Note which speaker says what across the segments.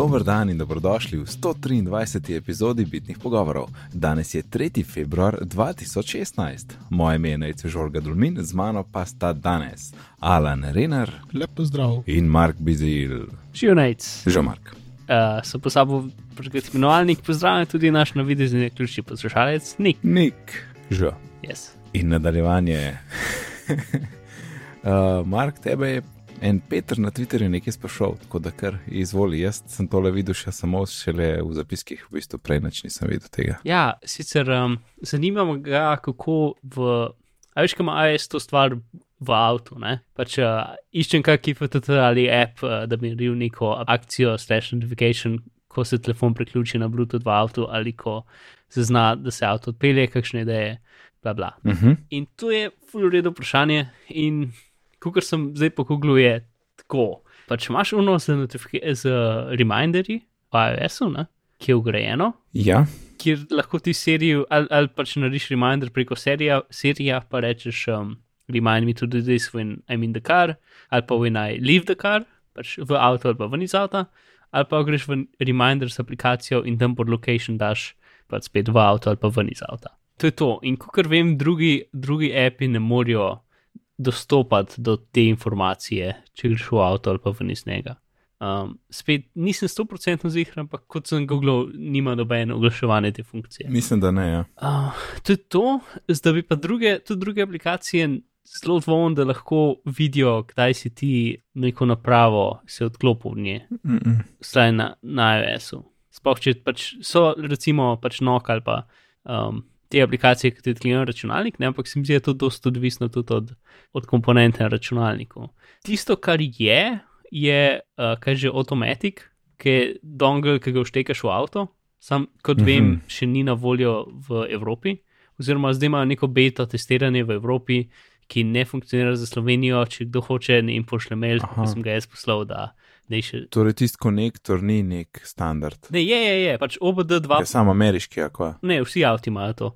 Speaker 1: Dober dan in dobrodošli v 123. epizodi Bitnih pogovorov. Danes je 3. februar 2016. Moje ime je Nejce Žorga Dulmin, z mano pa sta danes Alan Renar
Speaker 2: Lep pozdrav.
Speaker 1: in Mark Bizil.
Speaker 3: Šionajc.
Speaker 1: Že Mark.
Speaker 3: Uh, so po sabo prišli imenovalnik, pozdravljen tudi naš navidezni ključni poslušalec, Nik.
Speaker 1: Nik. Že.
Speaker 3: Yes.
Speaker 1: In nadaljevanje. uh, Mark, tebe je en Peter na Twitterju nekaj sprašal, tako da kar izvoli. Jaz sem tole videl še samo šele v zapiskih, v bistvu prej nič nisem videl tega.
Speaker 3: Ja, sicer um, zanima me ga, kako v. A veš, kaj ima AS to stvar v avtu, ne? Pač uh, iščem kakšen FTT ali app, uh, da bi naredil neko akcijo, slash notification, ko se telefon priključi na Bluetooth v avtu ali ko se zna, da se avto odpelje, kakšne ideje, bla bla.
Speaker 1: Uh -huh.
Speaker 3: In to je full redo vprašanje. In kot sem zdaj pogooglil, je tako. Pač imaš uno z, z reminderji v iOS-u, ki je ugrajeno,
Speaker 1: Ja,
Speaker 3: kjer lahko ti serijo ali, ali pač narediš reminder preko serija, serija pa rečeš um, remind me to do this when I'm in the car, ali pa when I leave the car, pač v avto ali pa ven iz avta, ali pa greš v reminder s aplikacijo in tam pod location daš pač spet v avto ali pa ven iz avta. To je to. In kot vem, drugi, drugi api ne morejo dostopati do te informacije, če greš v avto ali pa ven iz njega. Um, spet nisem 100% zihran, ampak kot sem googlil, nima nobene oglaševanja te funkcije.
Speaker 1: mislim, da ne. Ja.
Speaker 3: Uh, to je to, zdaj bi pa druge, tudi druge aplikacije zelo dvomim, da lahko vidijo, kdaj si ti neko napravo se odklopil v nje,
Speaker 1: Mm -mm.
Speaker 3: vsaj na, na iOS-u. Sploh če pač so recimo pač nok ali pa um, te aplikacije, ki ti odklenejo računalnik, ne, ampak se mi zdi, da je to dosta odvisno tudi od, od komponente na računalniku. Tisto, kar je, je, uh, kaj že Automatic, ki je dongle, ki ga vštekaš v avto, sam kot mm -hmm. vem, še ni na voljo v Evropi, oziroma zdaj imajo neko beta testiranje v Evropi, ki ne funkcionira za Slovenijo, če kdo hoče, ne jim pošle mail, ki sem ga jaz poslal, da ne še.
Speaker 1: Torej, tisti konektor ni nek standard.
Speaker 3: Ne, je, je, je, pač OBD2,
Speaker 1: Je sam ameriški, ako.
Speaker 3: ne, vsi avti imajo to,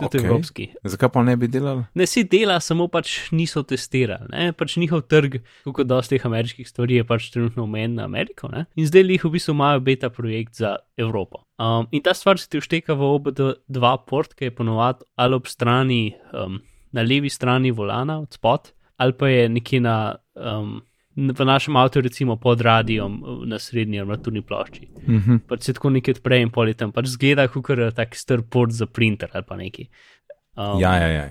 Speaker 3: tudi okay. evropski.
Speaker 1: Zakaj pa ne bi delali?
Speaker 3: Ne si dela, samo pač niso testirali. Ne? Pač njihov trg, kot dosta teh ameriških stvari, je pač trenutno omejen na Ameriko. Ne? In zdaj jih v bistvu imajo beta projekt za Evropo. Um, in ta stvar se ti všteka v OBD2 port, ki je ponovadi ali ob strani, um, na levi strani volana, od spod, ali pa je nekje na. Um, V našem avtu, recimo pod radijom na srednji armaturni plošči.
Speaker 1: Uh -huh.
Speaker 3: Pač se tako nekaj odpre in poli tam, pač zgleda kot tak star port za printer ali pa nekaj. Um,
Speaker 1: Ja, ja, ja.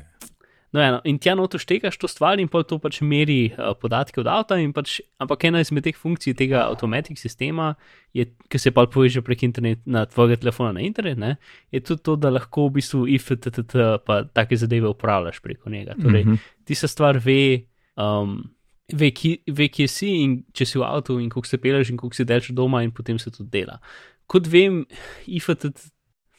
Speaker 3: No, eno, in tja noto štekaš to stvar in pol to pač meri uh, podatke od avta. Pač, ampak ena izmed teh funkcij tega avtomatik sistema, je, ki se pa poveže prek interneta na tvojega telefona na internet, ne, je tudi to, da lahko v bistvu IFTTT pa take zadeve upravljaš preko njega. Torej,
Speaker 1: Mhm.
Speaker 3: ti se stvar ve, um, ve, ki, ve, kje si in če si v avtu in koliko se peleš in koliko si delš doma in potem se tudi dela. Kot vem, IFTTT.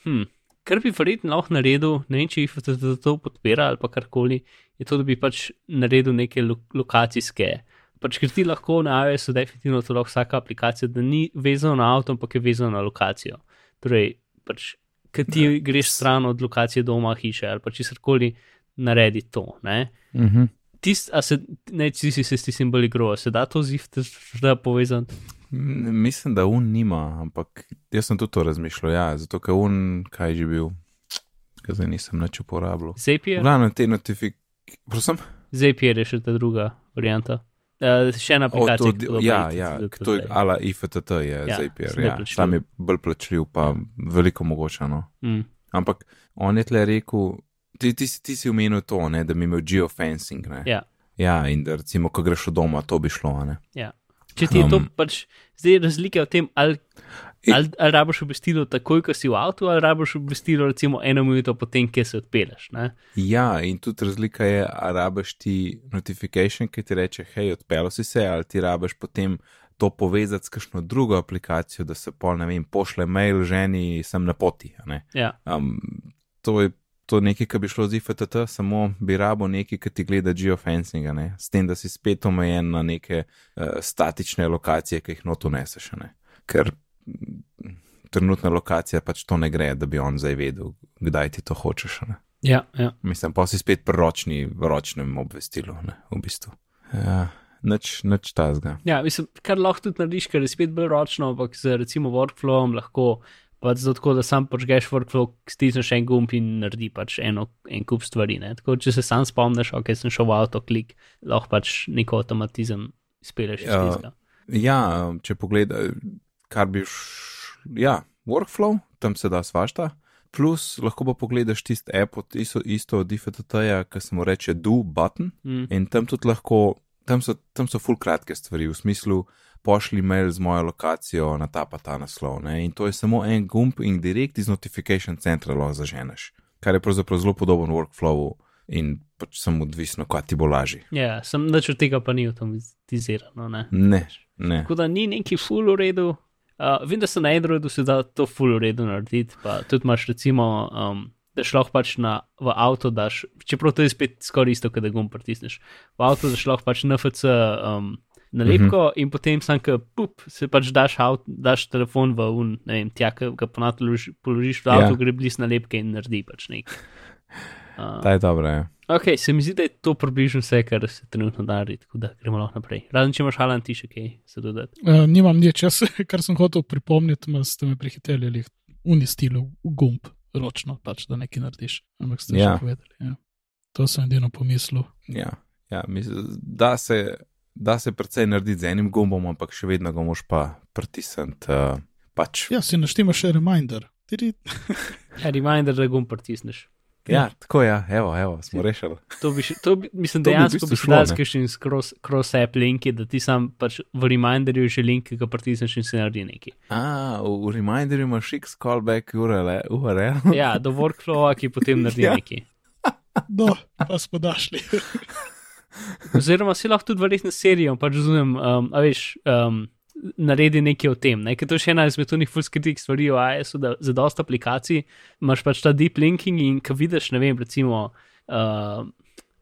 Speaker 3: Hm, kar bi verjetno lahko naredil, ne vem, če jih to podpira ali pa karkoli, je to, da bi pač naredil neke lo lokacijske. Pač, ker ti lahko na iOS-u definitivno to lahko vsaka aplikacija, da ni vezana na avto, ampak je vezana na lokacijo. Torej, pač, ker ti
Speaker 1: Ja.
Speaker 3: greš stran od lokacije doma, hiše ali pa česarkoli, naredi to. Ne?
Speaker 1: Uh -huh.
Speaker 3: Tist, a se, ne, ti si se s tistim bolj igro, se da to ziv, da povezan.
Speaker 1: M- Mislim, da un nima, ampak jaz sem tudi to razmišljal, ja, zato ker un, kaj je že bil, ker zdaj nisem več uporabljal.
Speaker 3: Zapier,
Speaker 1: Glavno te notifikacije, prosim,
Speaker 3: Zapier je še ta druga varianta. Uh, še ena
Speaker 1: o,
Speaker 3: aplikacija.
Speaker 1: to,
Speaker 3: ki
Speaker 1: di- ja, ja, to je ala IFTT je
Speaker 3: Ja,
Speaker 1: Zapier, ja, tam je bolj plačljiv, pa veliko mogočano.
Speaker 3: Mm.
Speaker 1: Ampak on je tle rekel, ti, ti, ti si omenil to, ne, da bi imel geofencing, ne.
Speaker 3: Ja.
Speaker 1: Ja, in da recimo, ko greš od doma, to bi šlo, ne.
Speaker 3: Ja. Če ti je to
Speaker 1: Um,
Speaker 3: pač zdaj razlika v tem, ali, ali, ali rabiš obvestilo takoj, ko si v avtu, ali rabiš obvestilo recimo eno minuto potem, ki se odpeleš. Ne?
Speaker 1: Ja, in tudi razlika je, ali rabiš ti notification, ki ti reče, hej, odpeljal si se, ali ti rabiš potem to povezati s kakšno drugo aplikacijo, da se pol, ne vem, pošle mail ženi, sem na poti.
Speaker 3: Ja.
Speaker 1: Um, to je to nekaj, kar bi šlo z IFTT, samo bi rabo nekaj, ki ti gleda geofencinga, ne? s tem, da si spet omejen na neke uh, statične lokacije, ki jih not uneseš. a ne. Ker mm, trenutna lokacija pač to ne gre, da bi on zdaj vedel, kdaj ti to hočeš. Ne?
Speaker 3: Ja, ja.
Speaker 1: Mislim, pa si spet pri ročni, ročnem obvestilu, ne, v bistvu. Ja, nič, nič tazga.
Speaker 3: Ja, mislim, kar lahko tudi narediš, ker je spet bolj ročno, ampak z recimo workflowom lahko pač zato, da sam počneš workflow, stisneš en gumb in naredi pač eno, en kup stvari. Ne? Tako, če se sam spomniš, ok, sem šel v avto, klik, lahko pač neko avtomatizem speleš iz
Speaker 1: Ja.
Speaker 3: tistega.
Speaker 1: Ja, če pogledaj, kar bi š... Ja, workflow, tam se da svašta. Plus, lahko pa pogledaš tisti app od isto, isto od IFTT-ja, ki se mu reče do button.
Speaker 3: Mm.
Speaker 1: In tam tudi lahko, tam so, tam so full kratke stvari, v smislu, pošli mail z mojo lokacijo na ta pa ta naslov. Ne? In to je samo en gumb in direkt iz notification centra lahko zaženeš, kar je pravzaprav zelo podoben workflowu in pač samo odvisno, kaj ti bo lažje.
Speaker 3: Ja, sem nič od tega pa ni avtomatizirano. Ne?
Speaker 1: Ne, ne.
Speaker 3: Tako da ni neki full v redu. Uh, vem, da se na Androidu se da to full v redu narediti. Pa tudi imaš recimo, um, da šlo pač na, v avto, daš, čeprav to je spet skoraj isto, kot da gum pritisneš. V avto daš lahko pač NFC um, nalepko mm -hmm. in potem sam, ki pup, se pač daš, avt, daš telefon v un, ne vem, tja, ki ga ponad položi, položiš v avto,
Speaker 1: Ja.
Speaker 3: gre bliz nalepke in naredi pač nekaj. Uh,
Speaker 1: Ta je dobra. Ja.
Speaker 3: ok, se mi zdi, da je to približno vse, kar se trenutno da narediti, tako da gremo lahko naprej. Razen če imaš Alan, ti še kaj se dodati.
Speaker 2: Uh, nimam nič, jaz, kar sem hotel pripomniti, ma ste me prihiteli ali unistil v gumb, ročno, pač, da nekaj narediš. Ampak ste
Speaker 1: Ja.
Speaker 2: že povedali. Ja. To sem edino pomislil.
Speaker 1: Ja, ja mislim, da, se, da se precej narediti z enim gumbom, ampak še vedno ga moš pa pritisniti. Uh, pač.
Speaker 2: Ja, si naštima še reminder.
Speaker 3: Ja, reminder, da gum pritisneš.
Speaker 1: Ja, tako je, ja, evo, evo, smo rešili.
Speaker 3: To bi, še- to bi mislim,
Speaker 1: To bi v
Speaker 3: dejansko
Speaker 1: bistvu
Speaker 3: bi
Speaker 1: šlo,
Speaker 3: da si cross, cross-app linki, da ti sam pač v reminderju že link, ki ga pritisneš in se naredi nekaj.
Speaker 1: A, v, v reminderju imaš x callback URL. URL.
Speaker 3: Ja, do workflowa, ki potem naredi
Speaker 1: Ja.
Speaker 3: nekaj.
Speaker 2: no, pa smo dašli.
Speaker 3: Oziroma, si lahko tudi verjetno serijo, pač razumem, um, a veš, um, naredi nekaj o tem. Ne? Ker to je še ena izmed tunih fullskritih stvari o iOS-u, da za dosta aplikacij imaš pač ta deep linking in ko vidiš, ne vem, recimo, uh,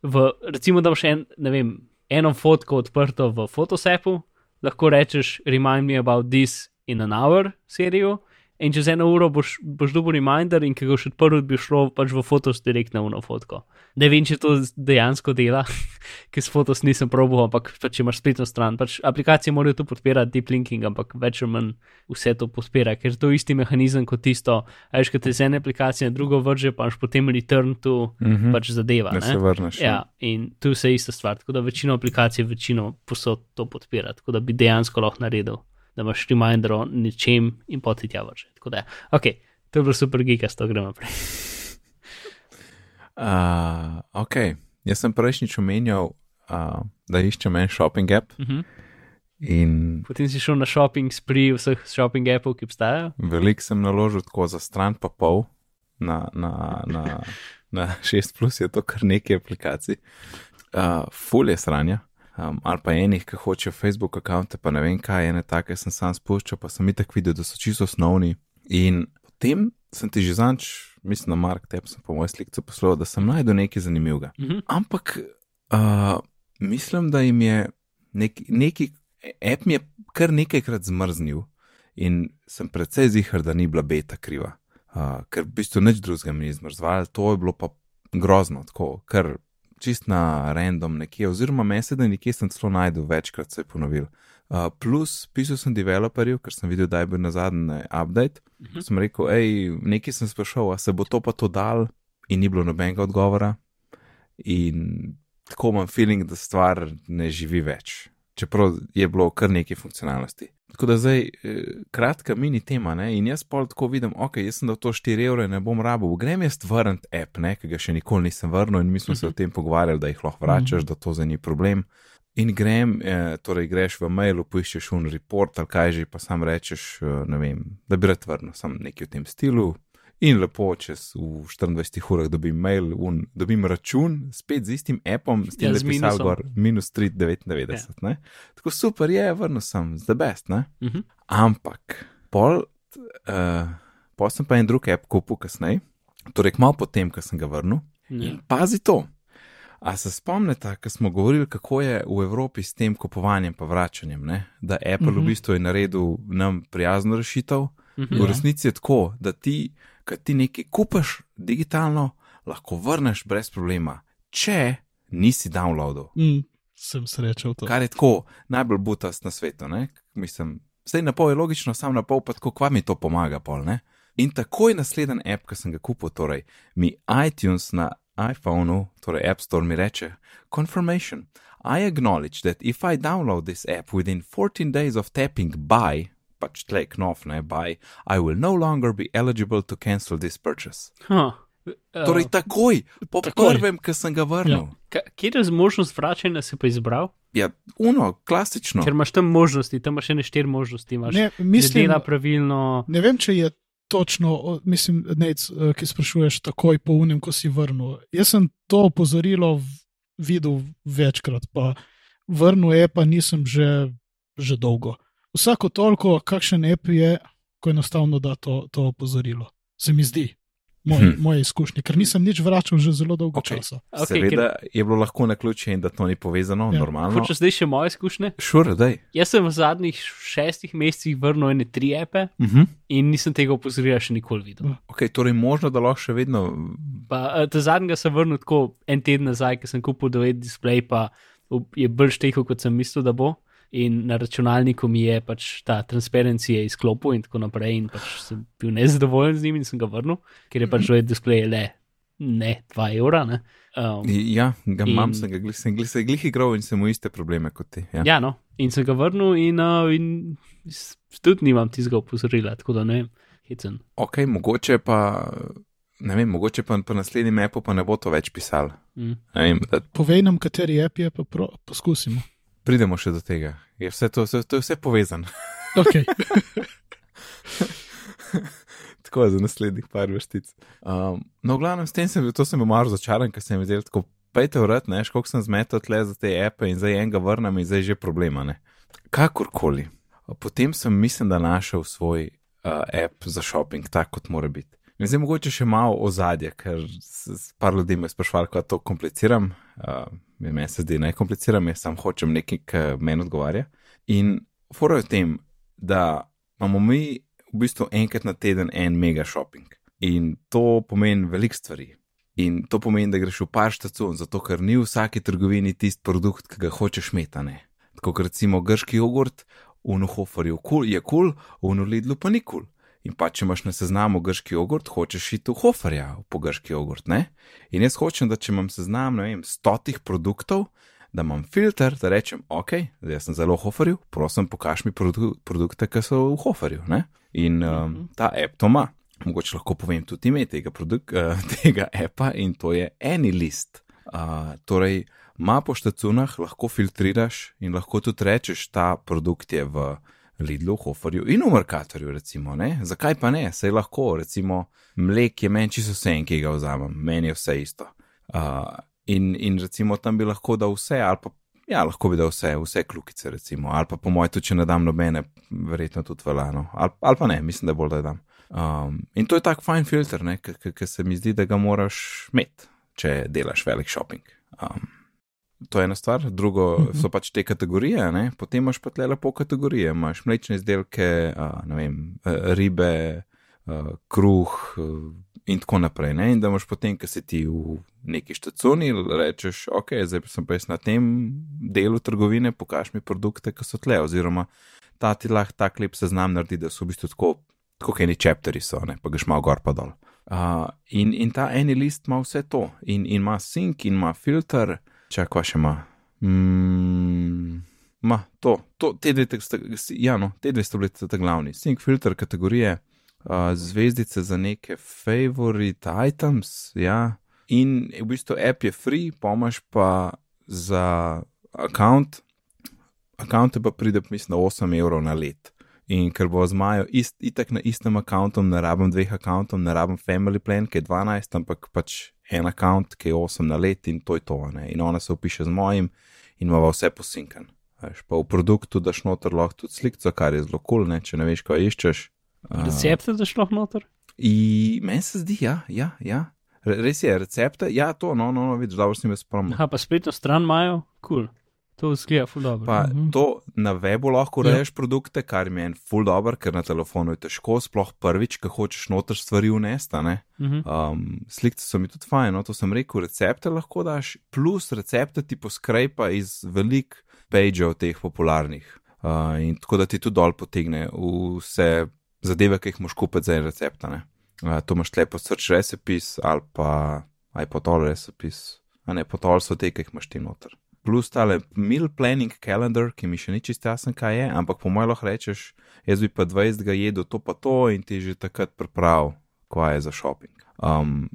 Speaker 3: v, recimo da imaš en, ne vem, eno fotko odprto v Photosapu, lahko rečeš remind me about this in an hour serijo. In čez eno uro boš, boš dobil reminder, in ki ga boš odprl, bi šlo pač v fotos direkt na uno fotko. Ne vem, če to dejansko dela, ker s fotos nisem probil, ampak pač, če imaš spletno stran. Pač aplikacije morajo to podpirati, deep linking, ampak več ali manj vse to podpira, ker je to isti mehanizem kot tisto, a veš, kad te z ene aplikacije na drugo vrže, pa imaš potem return to
Speaker 1: Mhm.
Speaker 3: pač zadeva.
Speaker 1: Da
Speaker 3: ne.
Speaker 1: se vrneš.
Speaker 3: Ja, in tu se ista stvar, tako da večino aplikacij, večino posod to podpira, tako da bi dejansko lahko naredil, da imaš reminder o ničem in poti tja vrže. Tako da, ok, to je bilo super gigasto, gremo naprej.
Speaker 1: Uh, ok, jaz sem prejšnjič omenjal, uh, da iščem en shopping app
Speaker 3: Uh -huh.
Speaker 1: in
Speaker 3: Potem si šel na shopping spree vseh shopping appov, ki obstajajo.
Speaker 1: veliko sem naložil tako za stran pa pol, na, na, na, na 6 plus je to kar nekaj aplikacij. Uh, ful je sranja. Um, ali pa enih, ki hočejo Facebook račune, pa ne vem kaj, ene take sem sam spuščal, pa sem itak videl, da so čisto osnovni. In potem sem ti že zanč, mislim, na Mark Tep sem po moj slikcu poslal, da sem najdel nekaj zanimivega.
Speaker 3: Uh -huh.
Speaker 1: Ampak uh, mislim, da jim je nek, neki, app mi je kar nekajkrat zmrznil in sem precej zihar, da ni bila beta kriva. Uh, ker v bistvu nič drugega mi ni zmrzval, to je bilo pa grozno, tako, ker čist na random nekje, oziroma mese, da nekje sem celo najdel, večkrat se je ponovil. Uh, plus, pisal sem developerju, ker sem videl, da je bil na zadnji update. Uh -huh. Sem rekel, hej, nekaj sem sprašal, a se bo to pa to dal, in ni bilo nobenega odgovora. In tako imam feeling, da stvar ne živi več, čeprav je bilo kar nekaj funkcionalnosti. Tako da zdaj, eh, kratka mini tema, ne? in jaz pol tako vidim, ok, jaz sem dal to 4 evre, ne bom rabil, grem jaz vrnit app, ne? ki ga še nikoli nisem vrnil in mi smo se o tem pogovarjali, da jih lahko vračaš, da to za ni problem. In grem, eh, torej greš v mailu, poiščeš un report ali kaj že, pa sam rečeš, eh, ne vem, da bi rad vrnil, sam nekaj v tem stilu. In lepo, čez v 24 urah dobim mail, un, dobim račun, spet z istim appom, s tem,
Speaker 3: Ja,
Speaker 1: da je pisal gor minus 3,99. Ja. Tako super je, vrnil sem, the best. Ne?
Speaker 3: Uh -huh.
Speaker 1: Ampak, pol, uh, pol sem pa en drug app kupil kasneje, torej malo potem, ko sem ga vrnil.
Speaker 3: ja.
Speaker 1: In pazi to. A se spomnite, ko smo govorili, kako je v Evropi s tem kupovanjem in vračanjem, ne? da Apple uh -huh. v bistvu je naredil nam prijazno rešitev. Uh -huh. V resnici je tako, da ti, ko ti nekaj kupaš digitalno, lahko vrneš brez problema, če nisi downloadil.
Speaker 2: Mm, sem srečal to.
Speaker 1: kar je tako najbolj butast na svetu. Ne? Mislim, zdaj na pol je logično, sam na pol pa tako, kva mi to pomaga. Pol, ne? In takoj naslednji app, ki sem ga kupil, torej mi iTunes na iPhonu, torej App Store, mi reče: Confirmation. I acknowledge that if I download this app within 14 days of tapping buy, pač tle knof, ne buy, I will no longer be eligible to cancel this purchase.
Speaker 3: Huh.
Speaker 1: Torej, takoj, po
Speaker 2: takoj.
Speaker 1: prvem, ki sem ga vrnil.
Speaker 3: Ka- Kje je možnost vračanja, si pa izbral?
Speaker 1: Ja, uno, klasično.
Speaker 3: Ker imaš tam možnosti, tam imaš še ne štiri možnosti. Imaš
Speaker 2: Ne,
Speaker 3: ne
Speaker 2: mislim,
Speaker 3: dela pravilno.
Speaker 2: ne vem, če je točno, mislim, nec, eh, ki sprašuješ takoj po unem, ko si vrnil. Jaz sem to opozorilo videl večkrat, pa vrnil je, pa nisem že, že dolgo. Vsako toliko, kakšen app je, ko enostavno da to, to opozorilo. Se mi zdi, moj,
Speaker 1: Hm.
Speaker 2: moje izkušnje, ker nisem nič vračal že zelo dolgo okay. časa.
Speaker 3: Okay,
Speaker 1: Seveda je bilo lahko na ključe in da to ni povezano,
Speaker 2: Ja.
Speaker 1: normalno.
Speaker 3: Hočeš zdaj še moje izkušnje?
Speaker 1: Šur, daj.
Speaker 3: Jaz sem v zadnjih šestih mesecih vrnil ene tri epe
Speaker 1: Uh -huh.
Speaker 3: in nisem tega opozorila še nikoli videl.
Speaker 1: Ok, torej možno, da lahko še vedno.
Speaker 3: Pa, eh, ta zadnjega sem vrnil tako en teden nazaj, ker sem kupil 9 display, pa je bolj štehel, kot sem mislil, da bo. In na računalniku mi je pač ta transparency je izklopil in tako naprej, in pač sem bil nezadovoljen z njim in sem ga vrnil, ker je pač 9 display le ne 2 evra. Ne? Um,
Speaker 1: Ja, ga imam,
Speaker 3: In-
Speaker 1: sem ga glih, sem glih, se glih igral in sem mu iste probleme kot ti. Ja.
Speaker 3: ja, no, in sem ga vrnil, in, uh, in tudi nimam tistega opozorila, tako da ne vem, hecen.
Speaker 1: Ok, mogoče pa. Ne vem, mogoče pa po naslednjem appu pa ne bo to več pisal.
Speaker 3: Mm.
Speaker 1: Ne Vem, da
Speaker 2: Povej nam, kateri app je, pa pro, poskusimo.
Speaker 1: Pridemo še do tega. Je vse to, vse, to je vse povezano.
Speaker 2: Okay.
Speaker 1: tako je za naslednjih par vrstic. Um, no, v glavnem, s tem sem bil, to sem bil malo razočaran, ker sem videl tako, pejte vrat, ne, koliko sem zmetal tle za te appe in zdaj enega vrnem in zdaj je že problema, ne. Kakorkoli. Potem sem, mislim, da našel svoj uh, app za shopping, tak kot mora biti. In zdaj mogoče še malo ozadje, ker s, par ljudi me sprašvali, kako to kompliciram. Uh, meni se zdi najkompliciram, jaz sam hočem nekaj, kar meni odgovarja. In fora je v tem, da imamo mi v bistvu enkrat na teden en mega shopping. In to pomeni veliko stvari. In to pomeni, da greš v par štacun, zato ker ni v vsaki trgovini tisti produkt, ki ga hočeš metane. Tako kot recimo grški jogurt, v Nuhoferju je kul, cool, v Nulidlu pa ni kul. Cool. In pa če imaš na seznamu grški jogurt, hočeš iti v Hoferja po grški jogurt, ne? In jaz hočem, da če imam seznam, ne vem, stotih produktov, da imam filter, da rečem, ok, zdaj sem zelo v Hoferju, prosim, pokaž mi produ produkte, ki so v Hoferju, ne? In um, ta app to ima. Mogoče lahko povem tudi ime tega, produk, uh, tega appa in to je AnyList. Uh, torej, ima po štacunah, lahko filtriraš in lahko tudi rečeš, ta produkt je v Lidlu, Hoferju in v Merkatorju, recimo, ne? Zakaj pa ne? Sej lahko, recimo, mlek je meni čisto vse en, ki ga vzamem, meni je vse isto. Uh, in, in recimo tam bi lahko dal vse, ali pa, ja, lahko bi dal vse, vse klukice, recimo, ali pa po mojem, tudi če ne dam nobene, verjetno tudi velano, ali, ali pa ne, mislim, da bolj da dam. Um, in to je tak fajn filter, ki se mi zdi, da ga moraš imeti, če delaš velik shopping. Um, to je ena stvar, drugo so pač te kategorije, ne? potem imaš pa tle lepo kategorije. Imaš mlečne izdelke, uh, ne vem, uh, ribe, uh, kruh uh, in tako naprej. Ne? In da imaš potem, ki si ti v neki štacuni, rečeš, ok, zdaj sem pa jaz na tem delu trgovine, pokaž mi produkte, ki so tle, oziroma ta ti lahko tak lep seznam naredi, da so v bistvu tako, tako eni čepteri so, ne? pa greš malo gor pa dol. Uh, in, in ta eni list ima vse to, in, in ima sink, in ima filter, čakaj, še ima. Mm, ma, to, to, te dve, sta, ja, no, te dve sta bili ta glavni. Sink, filter, kategorije, uh, zvezdice za neke favorite items, ja. In v bistvu app je free, pomaž pa za account, account pa pride, mislim, na 8 evrov na let. In ker bo z Majo ist, itak na istem računu, ne rabim dveh računov, ne rabim Family Plan, ki je 12, ampak pač en račun, ki je 8 na let in to je to. Ne? In ona se upiše z mojim in ima vse posinkan. Veš, pa v produktu daš noter lahko tudi slikco, kar je zelo kul, cool, če ne veš, kaj iščeš.
Speaker 3: Recepte daš lahko noter?
Speaker 1: In meni se zdi, ja, ja, ja. Res je, recepte, ja, to, no, no, no vidiš, dobro si me spomnil.
Speaker 3: Aha, pa spletno stran imajo, kul. Cool. To zgleda ful dobro.
Speaker 1: Pa
Speaker 2: Mhm.
Speaker 1: to na webu lahko
Speaker 2: Ja.
Speaker 1: ureješ produkte, kar mi je en full dobro, ker na telefonu je težko, sploh prvič, ko hočeš noter stvari unesti. a ne.
Speaker 3: Mhm.
Speaker 1: Um, slike so mi tudi fajn, no, to sem rekel, recepte lahko daš, plus recepte ti poskrajpa iz velik pageov teh popularnih. Uh, in tako da ti tudi dol potegne vse zadeve, ki jih moš kupiti za en recept. Uh, to imaš lepo search recipes ali pa iPod recipes, a ne potol so te, ki jih imaš ti noter. Plus tale meal planning calendar, ki mi še ni čisto jasen, kaj je, ampak po mojem lahko rečeš, jaz bi pa 20 jedel to pa to in ti že takrat priprav, kaj je za shopping. Um,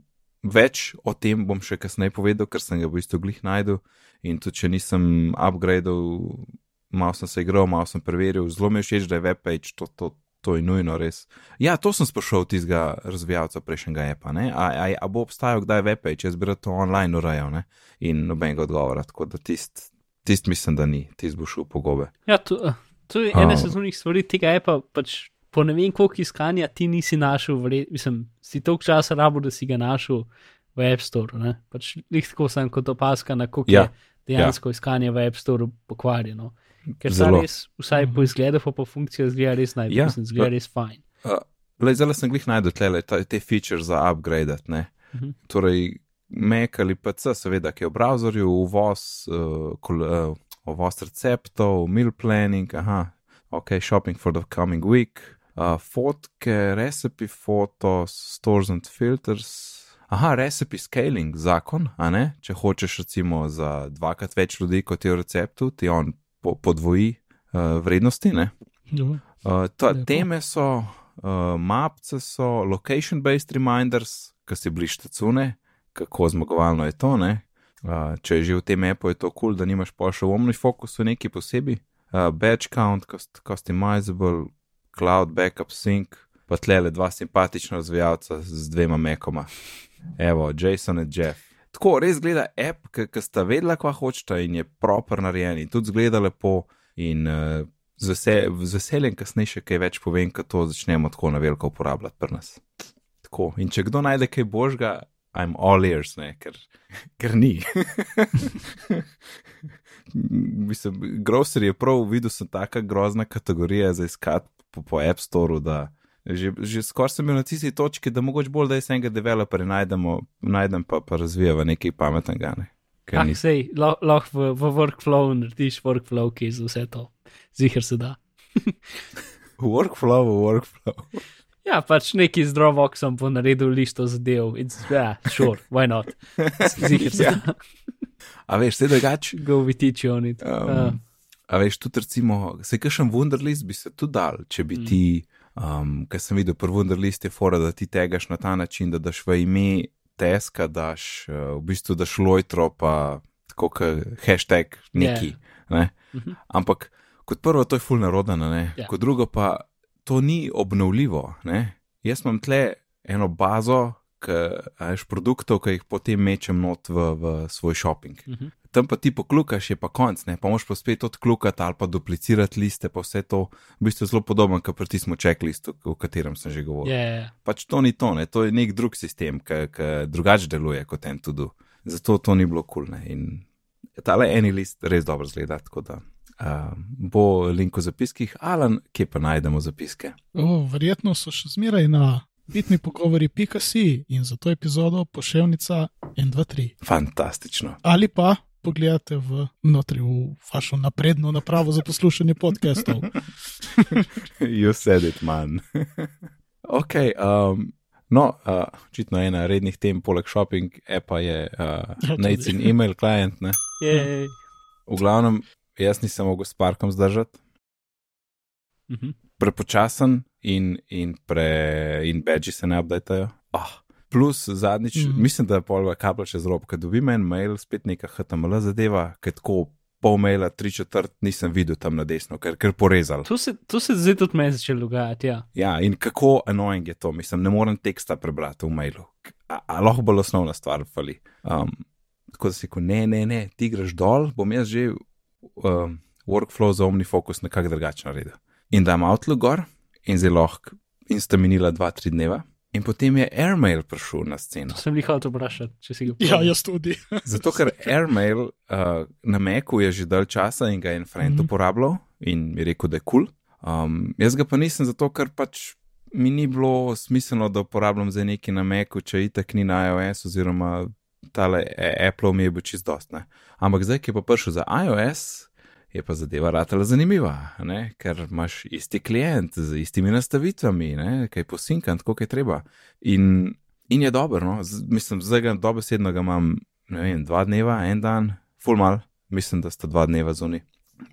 Speaker 1: več o tem bom še kasneje povedal, ker sem ga v bistvu glih najdel in tudi če nisem upgradal, malo sem se igral, malo sem preveril, zelo mi je všeč, da je webpage, to, to, to je nujno res. Ja, to sem sprašal tistega razvijalca prejšnjega epa, ne? A, a, a bo obstajal kdaj webpage, jaz bi rad to online urejal, ne? In nobenega odgovora, tako da tist, tist mislim, da ni, tist bo šel po gobe.
Speaker 3: Ja, to, eh, to je ena
Speaker 1: Um.
Speaker 3: sezonskih stvari tega je pa pač. Po ne vem, koliko iskanja ti nisi našel, vred, mislim, si toliko časa rabo, da si ga našel v App Store. Ne? Pač tako sem kot opaska, na koliko
Speaker 1: Ja,
Speaker 3: je dejansko ja. iskanje v App Store pokvarjeno. Ker ta
Speaker 1: Zelo.
Speaker 3: res, vsaj po izgledu, pa po funkciji, zgleda res najbolj,
Speaker 1: Ja,
Speaker 3: mislim, zgleda res fajn.
Speaker 1: Uh, zdaj sem glih najdel tle, te, te feature za upgrade. Ne?
Speaker 3: Mhm.
Speaker 1: Torej, Mac ali PC, seveda, ki je v browserju, uvoz, uh, kol, uh, uvoz receptov, meal planning, aha, ok, shopping for the coming week, uh, fotke, recipe photos, stores and filters. Aha, recipe scaling, zakon, a ne? Če hočeš recimo za dvakrat več ljudi, kot je v receptu, ti on po, podvoji uh, vrednosti, ne?
Speaker 2: Ja.
Speaker 1: Uh, ta,
Speaker 2: Lepo.
Speaker 1: teme so, uh, mapce so, location-based reminders, ki si bližte cune, kako zmagovalno je to. ne? Uh, če je že v tem appu, je to kul, cool, da nimaš pa še v omnifokusu neki posebej. Uh, batch count, cust customizable, cloud backup sync, pa tle le dva simpatična razvijalca z dvema mekoma. Evo, Jason in Jeff. Tako res gleda app, ki sta vedela, kva hočeta in je proper narejen in tudi zgleda lepo in uh, z, vesel, z veseljem kasneje kaj več povem, ko to začnemo tako na veliko uporabljati pri nas. Tako. In če kdo najde kaj božga, I'm all ears, ne, ker, ker ni. Mislim, grocery je prav, videl sem taka grozna kategorija za iskat po, po App Store, da že, že skoraj sem bil na tisti točki, da mogoče bolj, da jaz enega developerja najdemo, najdem pa, pa razvijava nekaj pametnega. Ne.
Speaker 3: Ah,
Speaker 1: ni-
Speaker 3: sej, lahko lah v, v workflow narediš workflow, ki je za vse to. Zihar se da.
Speaker 1: Workflow, workflow.
Speaker 3: Ja, pač neki z Dropboxom bo naredil listo zadev. It's, yeah, sure, why not? Zihar se
Speaker 1: Ja.
Speaker 3: da.
Speaker 1: A veš, vse drugače.
Speaker 3: Go with teach on it.
Speaker 1: Um,
Speaker 3: Uh,
Speaker 1: A veš, tudi recimo, se kakšen Wunderlist bi se tudi dal, če bi
Speaker 3: Mm.
Speaker 1: ti, um, kar sem videl, prvi Wunderlist je fora, da ti tegaš na ta način, da daš v ime teska, daš uh, v bistvu daš lojtro, pa tako kot hashtag neki. Ne?
Speaker 3: Mhm.
Speaker 1: Ampak kot prvo, to je full narodno, ne?
Speaker 3: Ja.
Speaker 1: kot drugo pa to ni obnovljivo. Ne? Jaz imam tle eno bazo, veš, produktov, ki jih potem mečem not v, v svoj shopping.
Speaker 3: Mhm.
Speaker 1: Tam pa ti poklukaš, je pa konc, ne? pa moš pa spet odklukati ali pa duplicirati liste, pa vse to, v bistvu zelo podobno, kot pri tistem checklistu, o katerem sem že govoril.
Speaker 3: yeah, yeah.
Speaker 1: Pač to ni to, ne? to je nek drug sistem, ki drugače deluje kot en tudi. Zato to ni bilo kulne. In tale eni list res dobro zgleda, tako da uh, bo link v zapiskih, Alan, kje pa najdemo zapiske.
Speaker 2: O, verjetno so še zmeraj na bitni pogovori.si in za to epizodo pošiljnica 123.
Speaker 1: Fantastično.
Speaker 2: Ali pa pogledate v notri v vašo napredno napravo za poslušanje podcastov.
Speaker 1: you said it, man. ok, um, no, uh, očitno ena rednih tem, poleg shopping, appa je uh. Nate's in email client. V glavnem, jaz nisem mogel s parkom zdržati.
Speaker 3: Mhm.
Speaker 1: prepočasen in, in, pre, in badži se ne updatejo. Oh. Plus zadnjič, mm.
Speaker 2: Mhm.
Speaker 1: mislim, da je polva kabla čez rob, ker dobim en mail, spet neka HTML zadeva, ker tako pol maila, tri četrt nisem videl tam na desno, ker ker porezal.
Speaker 3: To se, to se zdaj tudi meni začelo dogajati. Ja.
Speaker 1: Ja, in kako annoying je to, mislim, ne morem teksta prebrati v mailu. A, a lahko bolj osnovna stvar fali. Um, tako da si rekel, ne, ne, ne, ti greš dol, bom jaz že um, workflow za OmniFocus nekako drugače naredil. In da imam Outlook gor in zelo lahko, in sta minila dva, tri dneva, In potem je Airmail prišel na sceno.
Speaker 3: Sem jih hotel vprašati, če si ga
Speaker 2: Ja, jaz tudi.
Speaker 1: Zato, ker Airmail uh, na Meku je že dalj časa in ga je en friend mm -hmm. uporabljal in mi rekel, da je kul. Cool. Um, jaz ga pa nisem zato, ker pač mi ni bilo smiselno, da uporabljam za neki na Meku, če itek ni na iOS oziroma tale Apple mi je bil čist dost. Ne? Ampak zdaj, ki je pa prišel za iOS, je pa zadeva ratela zanimiva, ne? ker imaš isti klient z istimi nastavitvami, ne? kaj posinkan, tako je treba. In, in je dobro, no? Z, mislim, zdaj ga dobesedno ga imam, ne vem, dva dneva, en dan, full mal, mislim, da sta dva dneva zunaj.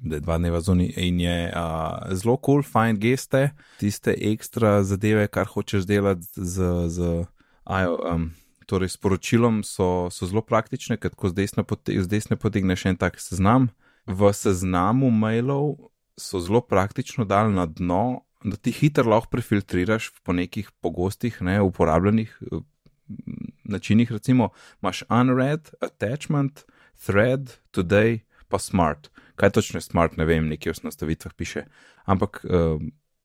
Speaker 1: Da je dva dneva zunaj in je uh, zelo cool, fajn geste, tiste ekstra zadeve, kar hočeš delati z, z ajo, um, torej sporočilom, so, so zelo praktične, ker ko z desne, pote, z desne potegneš en tak seznam, v seznamu mailov so zelo praktično dal na dno, da ti hitro lahko prefiltriraš po nekih pogostih, ne uporabljenih načinih. Recimo, imaš unread, attachment, thread, today, pa smart. Kaj točno je smart, ne vem, nekje v nastavitvah piše. Ampak, uh,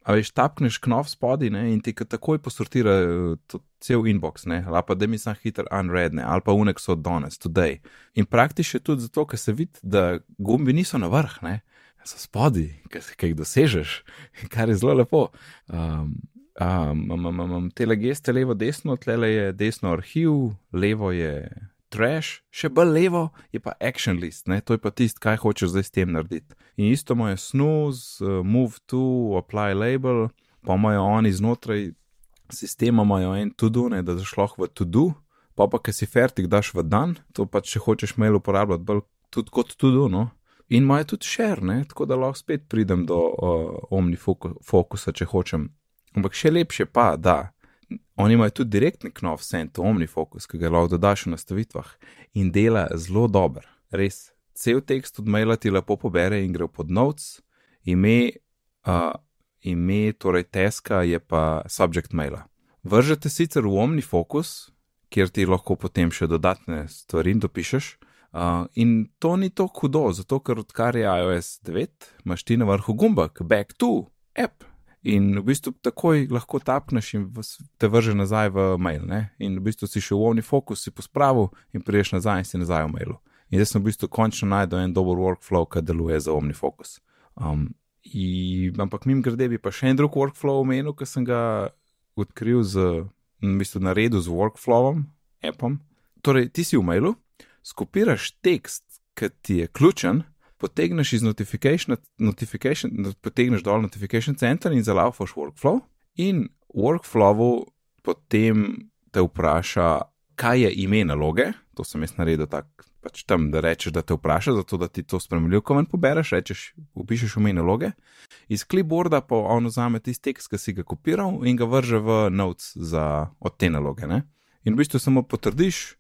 Speaker 1: a veš, tapneš knov spodaj in ti takoj posortira uh, cel inbox, ne, ali pa da mi sam hiter unread, ne, ali pa unek so danes, today. In praktično je tudi zato, ker se vidi, da gumbi niso na vrh, ne, so spodaj, ki jih dosežeš, kar je zelo lepo. Um, um, um, um, um, tele geste levo, desno, tle je desno arhiv, levo je trash, še bolj levo je pa action list, ne, to je pa tisto, kaj hočeš zdaj s tem narediti. In isto moje snooze, uh, move to, apply label, pa imajo oni znotraj sistema imajo en to-do, da daš lahko v to-do, pa pa, ki si fertik, daš v dan, to pa če hočeš mail uporabljati, bolj tudi kot to-do. No? In imajo tudi share, ne? tako da lahko spet pridem do uh, omnifokusa, če hočem. Ampak še lepše pa, da oni imajo tudi direktni knov send to omnifokus, ki ga lahko dodaš v nastavitvah in dela zelo dober. Res, cel tekst od maila ti lepo pobere in gre pod notes, ime. Uh, ime, torej teska, je pa subject maila. Vržete sicer v OmniFocus, kjer ti lahko potem še dodatne stvari dopišeš. Uh, in to ni tako hudo, zato ker odkar je iOS 9, imaš ti na vrhu gumbek, back to app. In v bistvu takoj lahko tapneš in te vrže nazaj v mail. Ne? In v bistvu si še v OmniFocus, si pospravil in priješ nazaj in si nazaj v mailu. In zdaj sem v bistvu končno najdel en dober workflow, ki deluje za OmniFocus. Um, I, ampak mim grede bi pa še en drug workflow omenil, ki sem ga odkril z, v bistvu naredil z workflowom, appom. Torej, ti si v mailu, skopiraš tekst, ki ti je ključen, potegneš iz notification, notification potegneš dol notification center in zalaufaš workflow. In workflowu potem te vpraša, kaj je ime naloge, to sem jaz naredil tako pač tam, da rečeš, da te vpraša, zato da ti to spremljiv, ko ven pobereš, rečeš, upišeš ime naloge. Iz clipboarda pa on vzame tisti tekst, ki si ga kopiral in ga vrže v notes za od te naloge. Ne? In v bistvu samo potrdiš,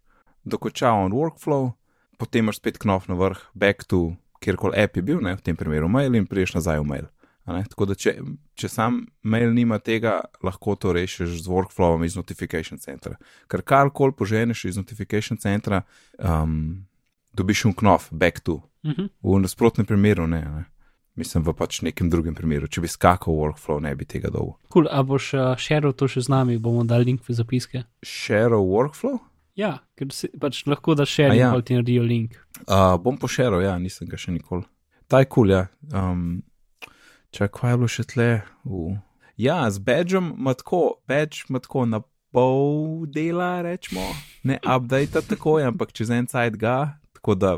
Speaker 1: dokonča on workflow, potem imaš spet knov na vrh, back to kjerkoli app je bil, ne? v tem primeru mail in priješ nazaj v mail. Tako da, če, če sam mail nima tega, lahko to rešiš z workflowom iz Notification Centra. Ker karkoli poženeš iz Notification Centra, um, dobiš un knov, back to. Uh -huh. V nasprotnem primeru ne, ne. Mislim, v pač nekem drugem primeru. Če bi skakal v workflow, ne bi tega dol.
Speaker 3: Cool, a boš uh, šeril to še z nami, bomo dali link v zapiske.
Speaker 1: Šeril workflow?
Speaker 3: Ja, ker si pač lahko da šeril, ja. ti naredijo link.
Speaker 1: Uh, bom pošeril, ja, nisem ga še nikoli. Ta je kul, cool, ja. Um, Čakaj, kaj je bilo še tle? Uh. Ja, z badžom ima tako, badž ima tako na pol dela, rečemo, ne update tako, ampak čez en sajt ga, tako da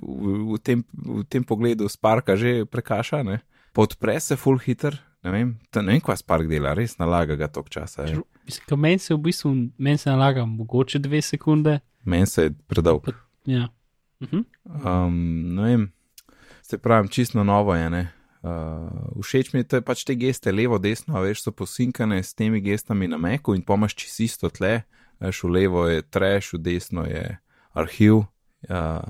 Speaker 1: v, v, tem, v tem pogledu Sparka že prekaša, ne? podpre se full hitter. Ne vem, ne vem, kaj Spark dela, res nalaga ga tok časa.
Speaker 3: Meni se v bistvu men se nalaga mogoče dve sekunde.
Speaker 1: Meni se je predolg.
Speaker 3: Ja. Uh -huh.
Speaker 1: um, ne vem, se pravi, čisto novo je. Ne? Uh, všeč mi je pač te geste, levo, desno, veš, so posinkane s temi gestami na meku in pomaš čisto tle, veš, v levo je trash, v desno je arhiv, Ja,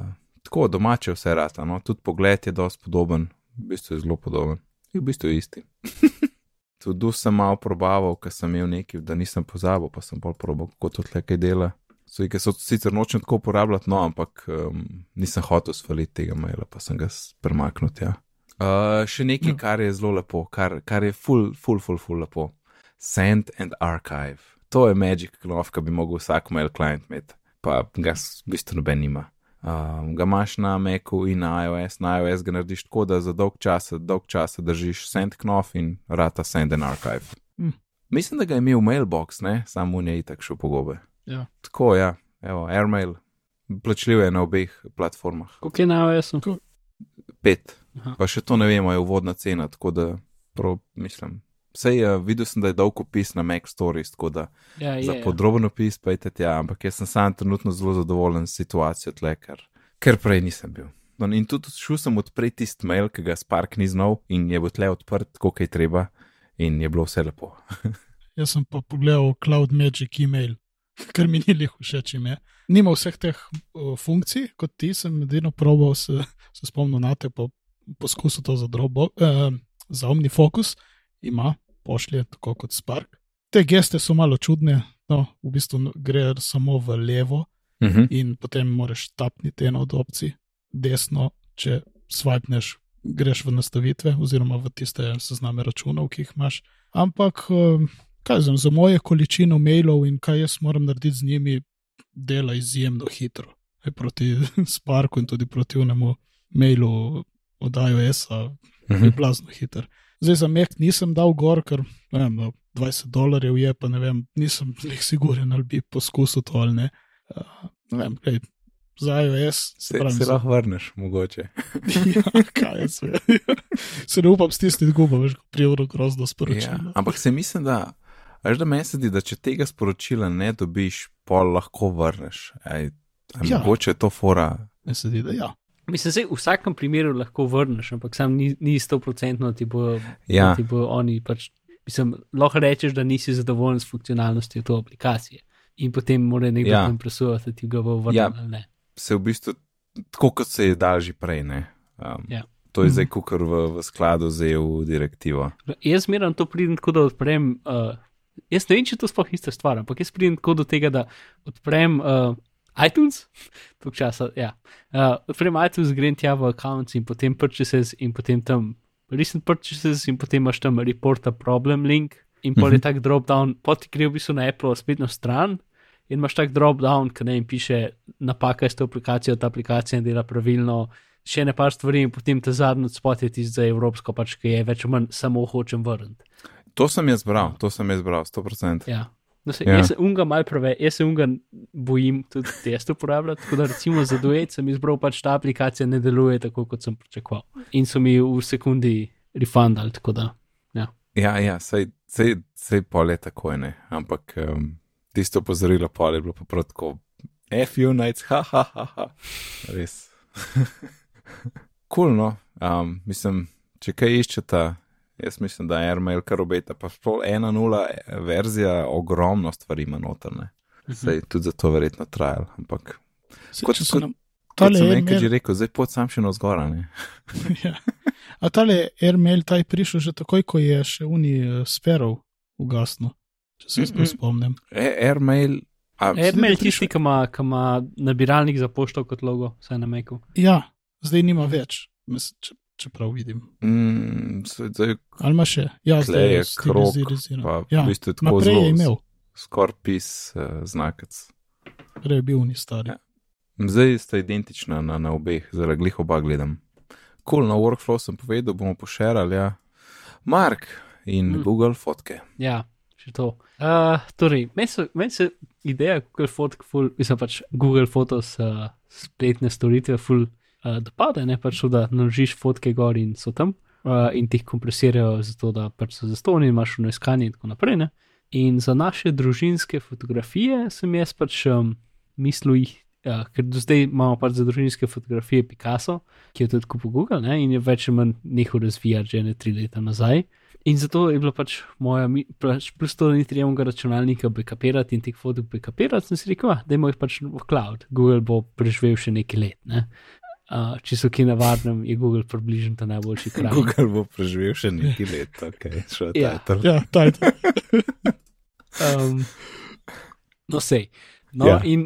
Speaker 1: tako domače vse rata, no? tudi pogled je dosti podoben, v bistvu je zelo podoben, je v bistvu isti. tudi sem malo probaval, ker sem imel nekaj, da nisem pozabil, pa sem bolj probal, kako to tle kaj dela. So, so sicer nočem tako uporabljati, no, ampak um, nisem hotel svaliti tega maila, pa sem ga premaknil. Ja. Uh, še nekaj, ja. kar je zelo lepo, kar, kar je full, full, full, full lepo. Send and archive. to je Magic Knov, ki bi mogel vsak mail client imeti, pa ga v bistvu noben nima. Um, ga imaš na Macu in na iOS, na iOS ga narediš tako, da za dolg čas, dolg čas držiš send knov in rata send an archive.
Speaker 2: Hm.
Speaker 1: Mislim, da ga je imel mailbox, ne, samo v njej tako šel pogobe.
Speaker 2: Ja.
Speaker 1: Tako, ja, evo, Airmail, plačljiv je na obeh platformah.
Speaker 3: Koliko je na OS-u?
Speaker 1: Pet,
Speaker 3: Aha.
Speaker 1: pa še to ne vemo, je uvodna cena, tako da prav mislim. Sej, uh, videl sem, da je dolg opis na Mac Stories, tako da
Speaker 3: Ja, je.
Speaker 1: za
Speaker 3: ja.
Speaker 1: podroben opis pejte tja, ampak jaz sem sam trenutno zelo zadovoljen s situacijo tle, ker, ker prej nisem bil. No, in tudi šel sem odpreti tisti mail, ki ga Spark ni znal in je bil tle odprt, koliko je treba, in je bilo vse lepo.
Speaker 2: Jaz sem pa pogledal Cloud Magic email, ker mi ni lih všeč ime. Nima vseh teh uh, funkcij, kot ti sem edino probal, se, se spomnil na te, pa poskusil to za, drobo, uh, za OmniFocus, ima, pošlje tako kot Spark. Te geste so malo čudne, no, v bistvu gre samo v levo
Speaker 1: Uh -huh.
Speaker 2: in potem moraš tapniti eno od opcij, desno, če swipneš, greš v nastavitve oziroma v tiste sezname računov, ki jih imaš. Ampak, eh, kaj znam, za moje količino mailov in kaj jaz moram narediti z njimi, dela izjemno hitro. E, proti Sparku in tudi proti unemu mailu od iOS-a
Speaker 1: Uh
Speaker 2: je
Speaker 1: -huh.
Speaker 2: blazno hiter. Zdaj za Mac nisem dal gor, ker ne vem, no, 20 dolarjev je, pa ne vem, nisem nek siguren, ali bi poskusil to ali ne. Uh, ne vem, kaj, za iOS
Speaker 1: Se,
Speaker 2: pravim,
Speaker 1: se lahko vrneš, mogoče.
Speaker 2: ja, kaj je sve. se ne upam stisniti gubo, veš, ko prijevro grozno
Speaker 1: Ja,
Speaker 2: sporočilo.
Speaker 1: ampak se mislim, da, veš, da meni se zdi, da če tega sporočila ne dobiš, pol lahko vrneš. Aj
Speaker 2: Ja.
Speaker 1: Mogoče je to fora.
Speaker 2: Ne se zdi, da ja.
Speaker 3: Mislim, da v vsakem primeru lahko vrneš, ampak sam ni, ni 100% ti bo,
Speaker 1: Ja.
Speaker 3: ti bo oni pač. Mislim, lahko rečeš, da nisi zadovoljen s funkcionalnostjo te aplikacije. In potem mora nekdo
Speaker 1: Ja.
Speaker 3: tam presojati, da ti ga bo vrnil
Speaker 1: Ja.
Speaker 3: ali ne.
Speaker 1: Se v bistvu, tako kot se je dal že prej, ne. Um,
Speaker 3: Ja.
Speaker 1: To je
Speaker 2: Mhm.
Speaker 1: zdaj kukar v, v skladu z EU direktivo.
Speaker 3: Jaz zmeraj to pridem tako, da odprem. Uh, jaz ne vem, če to sploh ista stvar, ampak jaz pridem tako do tega, da odprem uh, iTunes, tok časa, ja. Uh, odprem iTunes, grem tja v accounts in potem purchases in potem tam recent purchases in potem imaš tam report a problem link in pol je
Speaker 1: Mhm.
Speaker 3: tak drop down, poti gre v bistvu na Apple spletno stran. In imaš tak drop down, ki ne jim piše, napaka s to aplikacijo, ta aplikacija ne dela pravilno, še ne par stvari, in potem ta zadnji spot je tisti za Evropsko, pač, ki je več ali manj samo hočem vrniti.
Speaker 1: To sem jaz bral, to sem jaz bral, 100%.
Speaker 3: Ja. No, se,
Speaker 1: Ja.
Speaker 3: ja. Jaz se unga mal preveč, jaz se unga bojim tudi test uporabljati. Tako da recimo za duet sem izbral, pač ta aplikacija ne deluje tako, kot sem pričakoval. In so mi v sekundi refundali, tako da.
Speaker 1: Ja, ja, sej, sej, sej pol je tako, ne. Ampak um, tisto opozorilo pol je bilo pa prav tako. FU nights, ha, ha, ha, ha. Res. Kul, cool, no. Um, mislim, če kaj iščete, jaz mislim, da je Airmail kar obeta, pa sploh 1.0 verzija ogromno stvari ima notrne. Sej tudi zato verjetno trajal, ampak
Speaker 2: Se,
Speaker 1: Kot- kot-
Speaker 2: nam-
Speaker 1: kot sem
Speaker 2: je
Speaker 1: enkrat že
Speaker 2: mail,
Speaker 1: rekel, zdaj pot sam še na zgora, ne.
Speaker 2: ja. A tale airmail ta je prišel že takoj, ko je še uni uh, sferov ugasnil, če se jaz prav
Speaker 1: Mhm.
Speaker 2: spomnim.
Speaker 1: E, Airmail,
Speaker 3: Airmail
Speaker 2: da
Speaker 3: tisti, ki ima, ki ima nabiralnik za pošto kot logo, vsaj na Meku.
Speaker 2: Ja, zdaj nima več, mislim, če, če prav vidim.
Speaker 1: mm, zdaj
Speaker 2: Ali ima še? Ja, zdaj
Speaker 1: je
Speaker 2: stiliziran.
Speaker 1: pa
Speaker 2: Ja,
Speaker 1: v bistvu tako
Speaker 2: naprej je
Speaker 1: zelo
Speaker 2: imel,
Speaker 1: skoraj pis uh, znakec.
Speaker 2: prej je bil ni stari.
Speaker 1: Ja. Zdaj sta identična na, na obeh, zaradi glih oba gledam. Kul, cool, na workflow sem povedal, bomo pošerali, ja. Mark in
Speaker 3: Mm.
Speaker 1: Google fotke.
Speaker 3: Ja, še to. Uh, torej, meni se, men se ideja Google Fotk, ful, mislim pač Google Photos, uh, spletne storitve, ful uh, dopade, ne pač da naložiš fotke gor in so tam uh, in ti jih kompresirajo, zato da pač so zastonj in imaš v iskanje in tako naprej. Ne? In za naše družinske fotografije sem jaz pač um, mislil jih. Ja, ker do zdaj imamo pač za družinske fotografije Picasso, ki je tudi kupil Google ne, in je več ali manj nehal razvijati že ne tri leta nazaj. In zato je bila pač moja, pač plus to, da ni treba mojega računalnika backupirati in teh fotok backupirati, sem si rekel, da je moj pač v cloud, Google bo preživel še nekaj let. Ne? Uh, če so ki na varnem, je Google približno ta najboljši kraj.
Speaker 1: Google bo preživel še nekaj let, ok, šel
Speaker 3: Ja.
Speaker 1: title.
Speaker 2: Ja, ta je to.
Speaker 3: Um, no, sej. No,
Speaker 1: Ja.
Speaker 3: in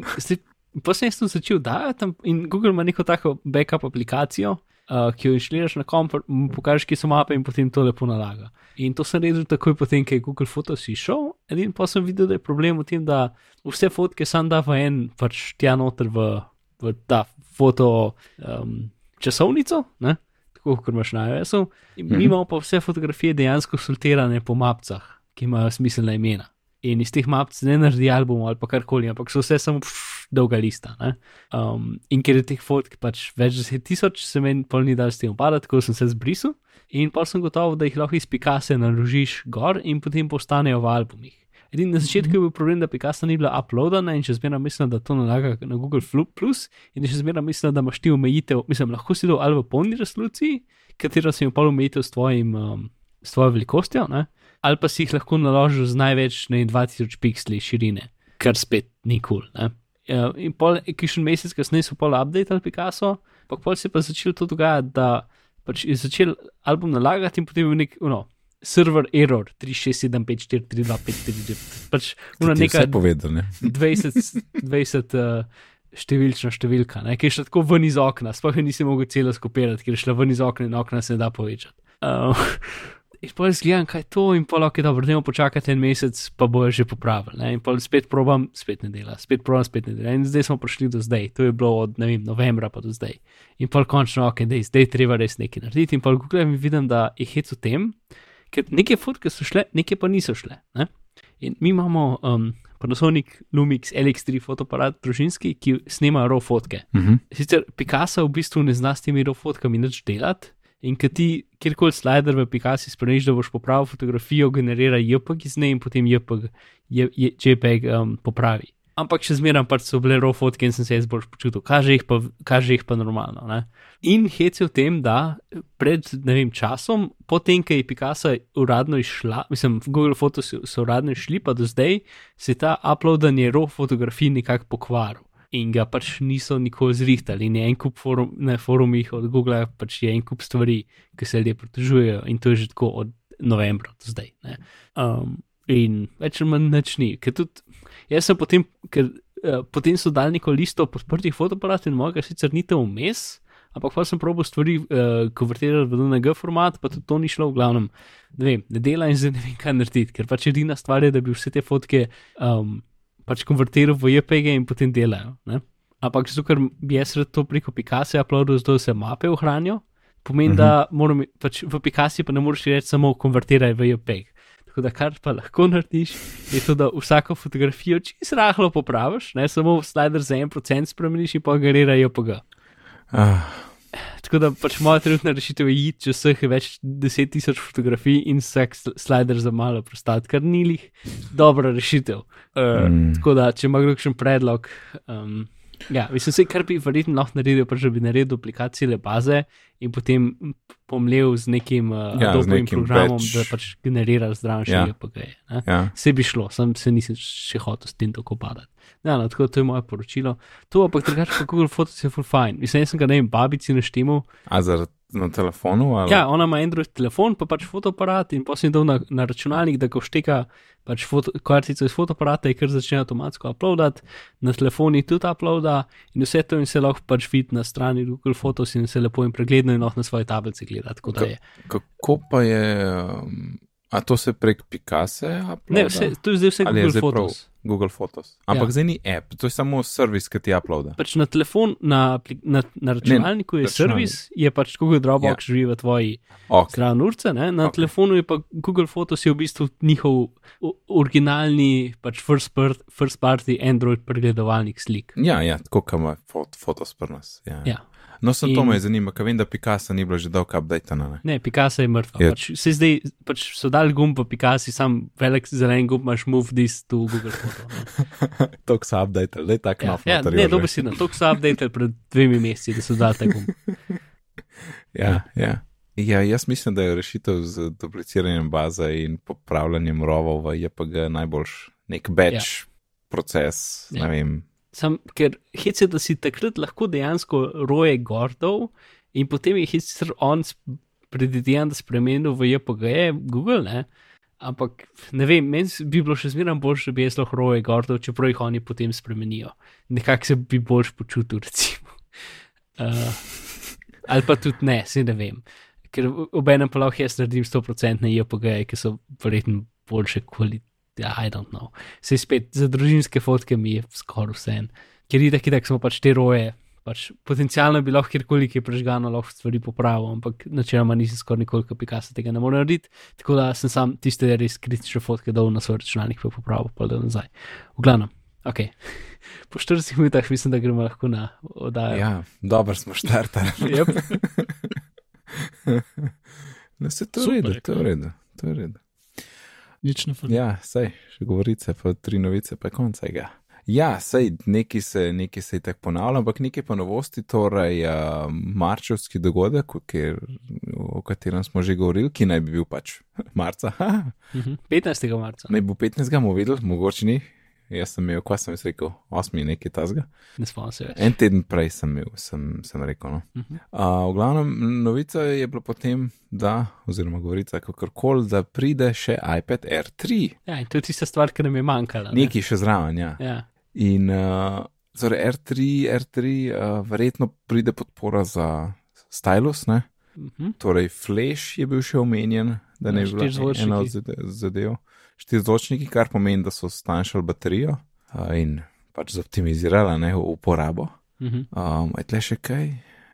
Speaker 3: potem sem začel dajati tam, in Google ima neko tako backup aplikacijo, uh, ki jo inštaliraš na komp, pokažeš, kje so mape in potem to lepo nalaga. In to sem naredil takoj potem, ko je Google Photos išel edin pa sem videl, da je problem v tem, da vse fotke sam da v en, pač tja noter v, v ta foto um, časovnico, ne? tako kot imaš na iOS-u. Mi imamo pa vse fotografije dejansko sortirane po mapcah, ki imajo smiselna imena. In iz teh map ne naredi album ali pa karkoli, ampak so vse samo pš, dolga lista. Um, in ker je teh fotk pač več deset tisoč, se meni pol ni dal s tem upadati, tako sem se zbrisal. In pa sem gotov, da jih lahko iz Picasa naložiš gor in potem postanejo v albumih. Edini na začetku je bil problem, da Picasa ni bila uploadana in še zmeraj mislim, da to nalaga na Google Plus in še zmeraj mislim, da imaš ti omejitev, mislim, lahko si to ali v polni resoluciji, katero si jim pa omejitev s, tvojim, um, s tvojo velikostjo, ne? ali pa si jih lahko naložil z največ ne, 2000 piksli širine, kar spet ni kul. Cool, uh, in pol, ki še en mesec kasneje so pol update ali Picasso, pa pol se je pa začelo to dogajati, da pač je začel album nalagati in potem je nek, no, server error 367543253. Pač
Speaker 1: je vse povedal, ne?
Speaker 3: 20, 20 uh, številčna številka, ne, ki je šla tako ven iz okna, sploh je nisem mogel celo skopirati, ker je šla ven iz okna in okna se ne da povečati. Uh, in pa jaz gledam, kaj je to, in pa lahko je dobro, da počakate en mesec, pa bojo že popravili. Ne? In pa spet probam, spet ne dela, spet probam, spet ne dela. In zdaj smo prišli do zdaj, to je bilo od ne vem, novembra pa do zdaj. In pa končno, ok, dej, zdaj treba res nekaj narediti. In pa gledam in vidim, da je hec v tem, ker neke fotke so šle, neke pa niso šle. Ne? In mi imamo um, Panasonic Lumix LX3 fotoaparat družinski, ki snema RAW fotke.
Speaker 1: Uh -huh.
Speaker 3: Sicer Picasso v bistvu ne zna s temi RAW fotkami nič delati. In ki ti kjerkoli slider v Picasso spremeniš, da boš popravil fotografijo, generira JPG iz nje in potem JPG, JPG um, popravi. Ampak še zmeraj pač so bile raw fotke in sem se jaz bolj počutil, kaže jih pa, kaže jih pa normalno. Ne? In hec je v tem, da pred ne vem časom, potem, ko je Picasso uradno išla, mislim, Google Photos so uradno išli, pa do zdaj se je ta uploadanje raw fotografij nekako pokvaril in ga pač niso nikoli zrihtali. In je en kup forum, na forumih od Google, pač je en kup stvari, ki se ljudje pritožujejo in to je že tako od novembra do zdaj. Um, in več ali manj nič ni. Ker tudi jaz sem potem, ker uh, potem so dali neko listo podprtih fotoaparatov in mojega sicer ni to vmes. Ampak pa sem probil stvari uh, konvertirati v DNG format, pa tudi to ni šlo, v glavnem, ne vem, ne dela in zdaj ne vem, kaj narediti, ker pač edina stvar je, da bi vse te fotke um, pač konvertiral v JPG in potem delajo. Ne? Ampak zato, ker bi jaz rad to preko Picasso uploadil, zato se mape ohranijo, pomeni, uh -huh. da moram, pač v Picasso pa ne moreš reči samo konvertiraj v JPG. Tako da kar pa lahko narediš, je to, da vsako fotografijo čisto rahlo popraviš, ne samo slider za en procent spremeniš in pa generira JPG.
Speaker 1: Ah,
Speaker 3: Tako da pač moja trenutna rešitev je iti čez vseh več deset tisoč fotografij in vsak sl- slider za malo prostati, kar ni lih dobra rešitev. Uh,
Speaker 1: mm.
Speaker 3: Tako da, če ima kdo kakšen predlog, um, ja, mislim, se kar bi verjetno lahko naredil, pač, da bi naredil duplikacije baze in potem pomlel z nekim uh,
Speaker 1: Ja, z nekim
Speaker 3: programom,
Speaker 1: več-
Speaker 3: da pač generira zdravo še
Speaker 1: Ja.
Speaker 3: Ne?
Speaker 1: ja.
Speaker 3: Se bi šlo, sem se nisem še hotel s tem tako padati. Ja, no, tako to je moje poročilo. To, ampak drugače pa Google Photos je full fine. Mislim, jaz sem ga ne vem, babici naštimal.
Speaker 1: A zaradi na telefonu? Ali?
Speaker 3: Ja, ona ima Android telefon, pa pač fotoaparat in potem dal na, na računalnik, da ko šteka pač foto, kartico iz fotoaparata, je kar začne avtomatsko uploadati, na telefoni tudi uploada in vse to in se lahko pač vidi na strani Google Photos in se lepo in pregledno in lahko na svoje tablice gleda. Je.
Speaker 1: Kako pa je, um, a to se prek Picasso?
Speaker 3: Ne, vse, to je zdaj vse
Speaker 1: je
Speaker 3: Google
Speaker 1: zdaj prav?
Speaker 3: Photos.
Speaker 1: Google Photos. Ampak
Speaker 3: Ja.
Speaker 1: zdaj ni app, to je samo servis, ki ti uploada.
Speaker 3: Pač na telefon, na, na, na računalniku je
Speaker 1: računalnik.
Speaker 3: servis, je pač Google Dropbox ja. živi v tvoji
Speaker 1: Okay.
Speaker 3: zraven urce, ne? na
Speaker 1: Ok.
Speaker 3: okay. telefonu je pa Google Photos je v bistvu njihov originalni, pač first, part, first party Android pregledovalnik slik.
Speaker 1: Ja, ja, tako kot ima fot, Photos pri nas. Ja.
Speaker 3: Ja.
Speaker 1: No, sem to
Speaker 3: In-
Speaker 1: me zanima, ker vem, da Picasso ni bilo že dolgo updatena. Ne?
Speaker 3: Ne, Picasso je mrtev.
Speaker 1: Je-
Speaker 3: Pač, se zdaj pač so dali gumb v Picasso, sam velik zelen gumb imaš move this to Google Photo.
Speaker 1: Tok so updated, le tako
Speaker 3: Ja,
Speaker 1: nov.
Speaker 3: ja, ne, dobro si na to, so update pred dvemi meseci, da so dali ta gumb.
Speaker 1: Ja, ja. Ja, jaz mislim, da je rešitev z dupliciranjem baze in popravljanjem rovov v JPG najboljš nek batch ja. proces.
Speaker 3: Ja.
Speaker 1: Ne vem.
Speaker 3: Sam, ker hec je, da si takrat lahko dejansko roje gordov in potem je hec on predvidevan, da spremenil v JPG, Google, ne. Ampak ne vem, meni bi bilo še zmeraj bolje, če bi jaz lahko roje gordov, čeprav jih oni potem spremenijo. Nekako se bi boljš počutil, recimo. Uh, ali pa tudi ne, se ne vem. Ker v- obenem pa lahko jaz naredim 100% JPG, ki so verjetno boljše kvalitete. Ja, I don't know. Se spet za družinske fotke mi je skoraj vse en. Ker je tako, da smo pač te roje, pač potencialno bi lahko kjerkoli, ki je prežgano, lahko stvari popravil, ampak načeloma nisem skoraj nikoli, ki Picasso tega ne more narediti. Tako da sem sam tiste res kritične fotke dol na svoj računalnik, pa popravil, pa da nazaj. V glavnem, ok. Po 40 minutah mislim, da gremo lahko na oddajo.
Speaker 1: Ja, dobro smo štartali.
Speaker 3: Yep.
Speaker 1: No, se to je v redu, to je v redu. To je v redu.
Speaker 2: Nič ne fali.
Speaker 1: Ja, sej, še govorice, pa tri novice, pa je konec tega. Ja, sej, neki se, neki se je tako ponavlja, ampak nekaj pa novosti, torej uh, marčevski dogodek, kjer, o katerem smo že govorili, ki naj bi bil pač marca. Ha,
Speaker 3: Mhm. 15. marca.
Speaker 1: naj bo 15. bomo videli, mogoče ni. Jaz sem imel, kaj sem jaz rekel, 8. nekaj tazga.
Speaker 3: Ne spomnim se več.
Speaker 1: En teden prej sem imel, sem, sem rekel. No.
Speaker 3: Mhm.
Speaker 1: Uh, v glavnem, novica je bila potem, da, oziroma govorica, kakorkoli, da pride še iPad Air 3.
Speaker 3: Ja, in to je tista stvar, ki nam je manjkala. ne?
Speaker 1: Nekaj še zraven, ja.
Speaker 3: Ja.
Speaker 1: In uh, torej R3, R3, uh, verjetno pride podpora za stylus, ne?
Speaker 3: Mhm.
Speaker 1: torej Flash je bil še omenjen, da ne
Speaker 3: Ja,
Speaker 1: bi bila
Speaker 3: štirizvočniki.
Speaker 1: ena od zade- zadev. Štirizvočniki, kar pomeni, da so stanjšali baterijo uh, in pač zoptimizirali ne, uporabo.
Speaker 3: Mhm.
Speaker 1: Um, je tle še kaj?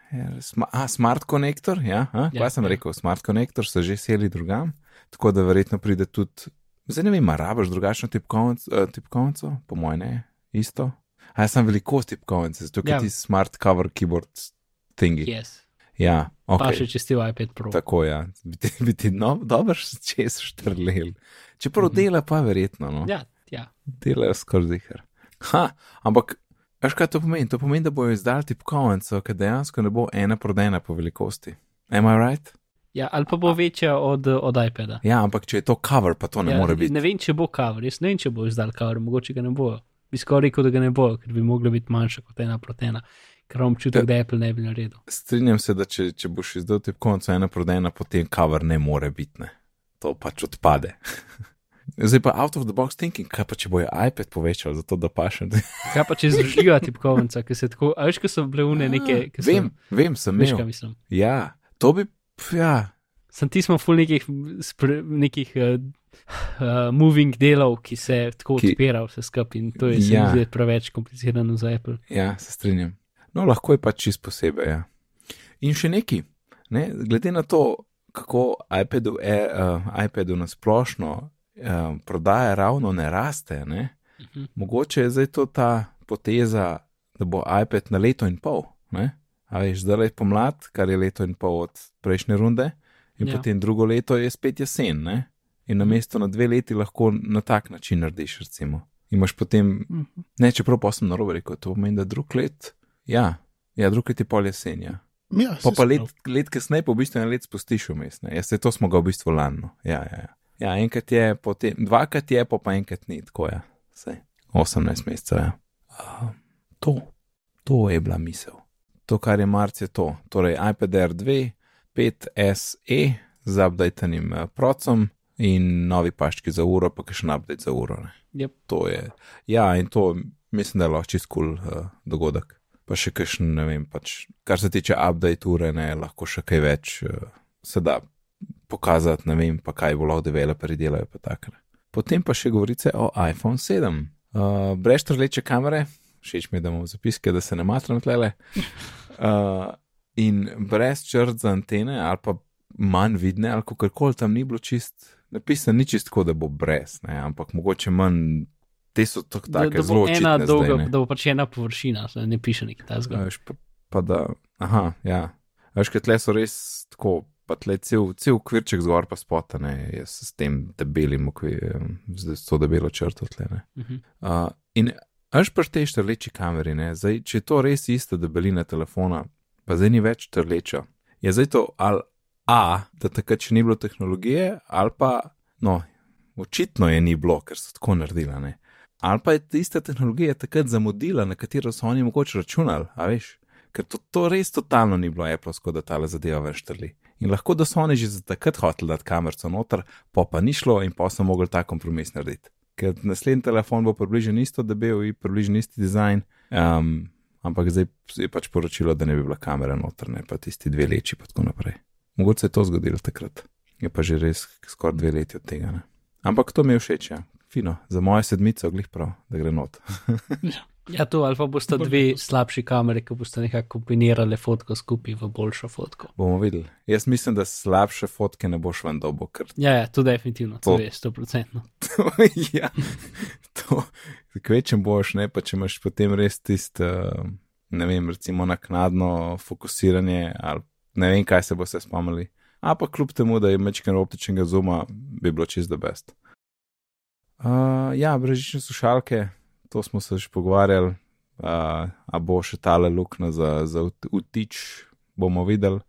Speaker 1: Ja, sma, a, smart konektor, ja, a,
Speaker 3: Ja,
Speaker 1: kaj sem
Speaker 3: ja.
Speaker 1: rekel, smart konektor so že seli drugam, tako da verjetno pride tudi, zdaj ne vem, rabaš drugačno tipkovnic, uh, tipkovnico, po mojem ne, isto. A jaz sem velikost tipkovnice, zato ker
Speaker 3: Ja.
Speaker 1: ti smart cover keyboard thingi.
Speaker 3: Yes.
Speaker 1: Ja,
Speaker 3: Pa
Speaker 1: ok.
Speaker 3: še če ste v iPad Pro.
Speaker 1: Tako ja, bi ti, bi ti no, dobro čez štrlel. Čeprav
Speaker 3: Mhm.
Speaker 1: dela pa verjetno, no.
Speaker 3: Ja, ja.
Speaker 1: Delajo skoraj zihar. Ha, ampak, veš kaj to pomeni? To pomeni, da bojo izdali tipkovnico, ki dejansko ne bo ena prodena po velikosti. Am I right?
Speaker 3: ja, ali pa bo večja od, od iPada.
Speaker 1: Ja, ampak če je to cover, pa to ne
Speaker 3: ja,
Speaker 1: more biti.
Speaker 3: Ne vem, če bo cover, jaz ne vem, če bo izdal cover, mogoče ga ne bo. Bi skoraj rekel, da ga ne bo, ker bi mogla biti manjša kot ena protena. Ker imam občutek, da Apple ne bi naredil.
Speaker 1: Strinjam se, da če, če boš izdal tipkovnico ena prodena, potem cover ne more biti. Ne. To pač odpade. Zdaj pa out of the box thinking, kaj pa če bojo iPad povečal, zato da pa še.
Speaker 3: Kaj pa če združijo tipkovnica, ki se tako, a veš, ko so bile une neke, ki so,
Speaker 1: Vem, vem, sem
Speaker 3: veš, kaj mislim.
Speaker 1: Ja, to bi, ja,
Speaker 3: Sem ti smo ful nekih, spre, nekih uh, uh, moving delov, ki se tako
Speaker 1: Ki-
Speaker 3: odpira vse skupaj in to je
Speaker 1: Ja.
Speaker 3: ja. zdaj preveč komplicirano za Apple.
Speaker 1: Ja, se strinjam. No, lahko je pač čist posebej. Ja. In še neki, ne, glede na to, kako iPadu, e, uh, iPadu na splošno uh, prodaja ravno ne raste, ne,
Speaker 3: Mhm.
Speaker 1: mogoče je zdaj to ta poteza, da bo iPad na leto in pol. Ne. A veš, zdaj je pomlad, kar je leto in pol od prejšnje runde, in
Speaker 3: Ja.
Speaker 1: potem drugo leto je spet jesen. Ne. In na mesto na dve leti lahko na tak način narediš, recimo. Imaš potem
Speaker 2: Mhm.
Speaker 1: Ne, čeprav pa sem na robu rekel, to pomeni, da drug let, ja, ja drug let je pol jesen. Ja. Pa pa let,
Speaker 2: prav.
Speaker 1: let kasneje, pa v bistvu en let spustiš vmes. ne. Ja, se to smo ga v bistvu lano. Ja, ja, ja. ja, enkrat je, potem, dvakrat je, pa pa enkrat ni, tako je. Ja. Sej, 18 mesecev. Ja. Uh, to, to je bila misel. To, kar je marc, je to. Torej, iPad Air 2, 5SE z updatenim eh, procom in novi paščki za uro, pa še en update za uro. Ne.
Speaker 3: Yep.
Speaker 1: To je. Ja, in to mislim, da je lahko čist kul cool, uh, dogodek. Pa še kakšen, ne vem, pač, kar se tiče update ure, ne, lahko še kaj več uh, se da pokazati, ne vem, pa kaj bo lahko developeri delajo, pa tako. ne. Potem pa še govorice o iPhone 7. Uh, brez trleče kamere, všeč mi je, da imamo zapiske, da se ne matram tlele. Uh, in brez črt za antene, ali pa manj vidne, ali kako koli tam ni bilo čist, napisano ni čist tako, da bo brez, ne, ampak mogoče manj. Te so tako
Speaker 3: Da, da
Speaker 1: zelo
Speaker 3: ena
Speaker 1: očitne
Speaker 3: dolga,
Speaker 1: zdaj, ne.
Speaker 3: da bo pač ena površina, ne piše nekaj
Speaker 1: A
Speaker 3: tajnega.
Speaker 1: Veš, pa, pa da, aha, ja. Veš, kaj tle so res tako, pa tle cel, cel kvirček zgor pa spotane, jaz s tem debelim, okvirjem, z to debelo črto tle. Ne.
Speaker 3: Mhm.
Speaker 1: Uh, in až prštejš trleči kameri, ne, zdaj, če je to res ista debelina telefona, pa zdaj ni več trleča, je zdaj to ali A, da takrat še ni bilo tehnologije, ali pa, no, očitno je ni bilo, ker so tako naredila, ne. Ali pa je tista tehnologija takrat zamudila, na katero so oni mogoče računali, a veš, ker to, to res totalno ni bilo Applesko, da tale zadeva več trli. In lahko da so oni že za takrat hoteli dati kamerico noter, pa pa ni šlo in pa so mogli ta kompromis narediti. Ker naslednji telefon bo približno isto debel in približno isti dizajn, um, ampak zdaj je pač poročilo, da ne bi bila kamera noter, ne pa tisti dve leči in tako naprej. Mogoče se je to zgodilo takrat, je pa že res skoraj dve leti od tega. Ne? Ampak to mi je všeč, ja. Fino, za mojo sedmico, glih prav, da gre not.
Speaker 3: Ja, to ali pa bosta dve slabši kamere, ki boste nekako kombinirali fotko skupaj v boljšo fotko.
Speaker 1: Bomo videli. Jaz mislim, da slabše fotke ne boš ven dobo, ker
Speaker 3: Ja, ja, to definitivno, to,
Speaker 1: To-
Speaker 3: je 100%.
Speaker 1: to, ja, to, kvečem boš, ne pa če imaš potem res tisto, uh, ne vem, recimo naknadno fokusiranje ali ne vem, kaj se boste spomnili. A pa kljub temu, da je mečken optičnega zuma, bi bilo čist the best. Uh, ja, brežične slušalke, to smo se že pogovarjali, uh, a bo še tale luknja za, za vtič, bomo videli,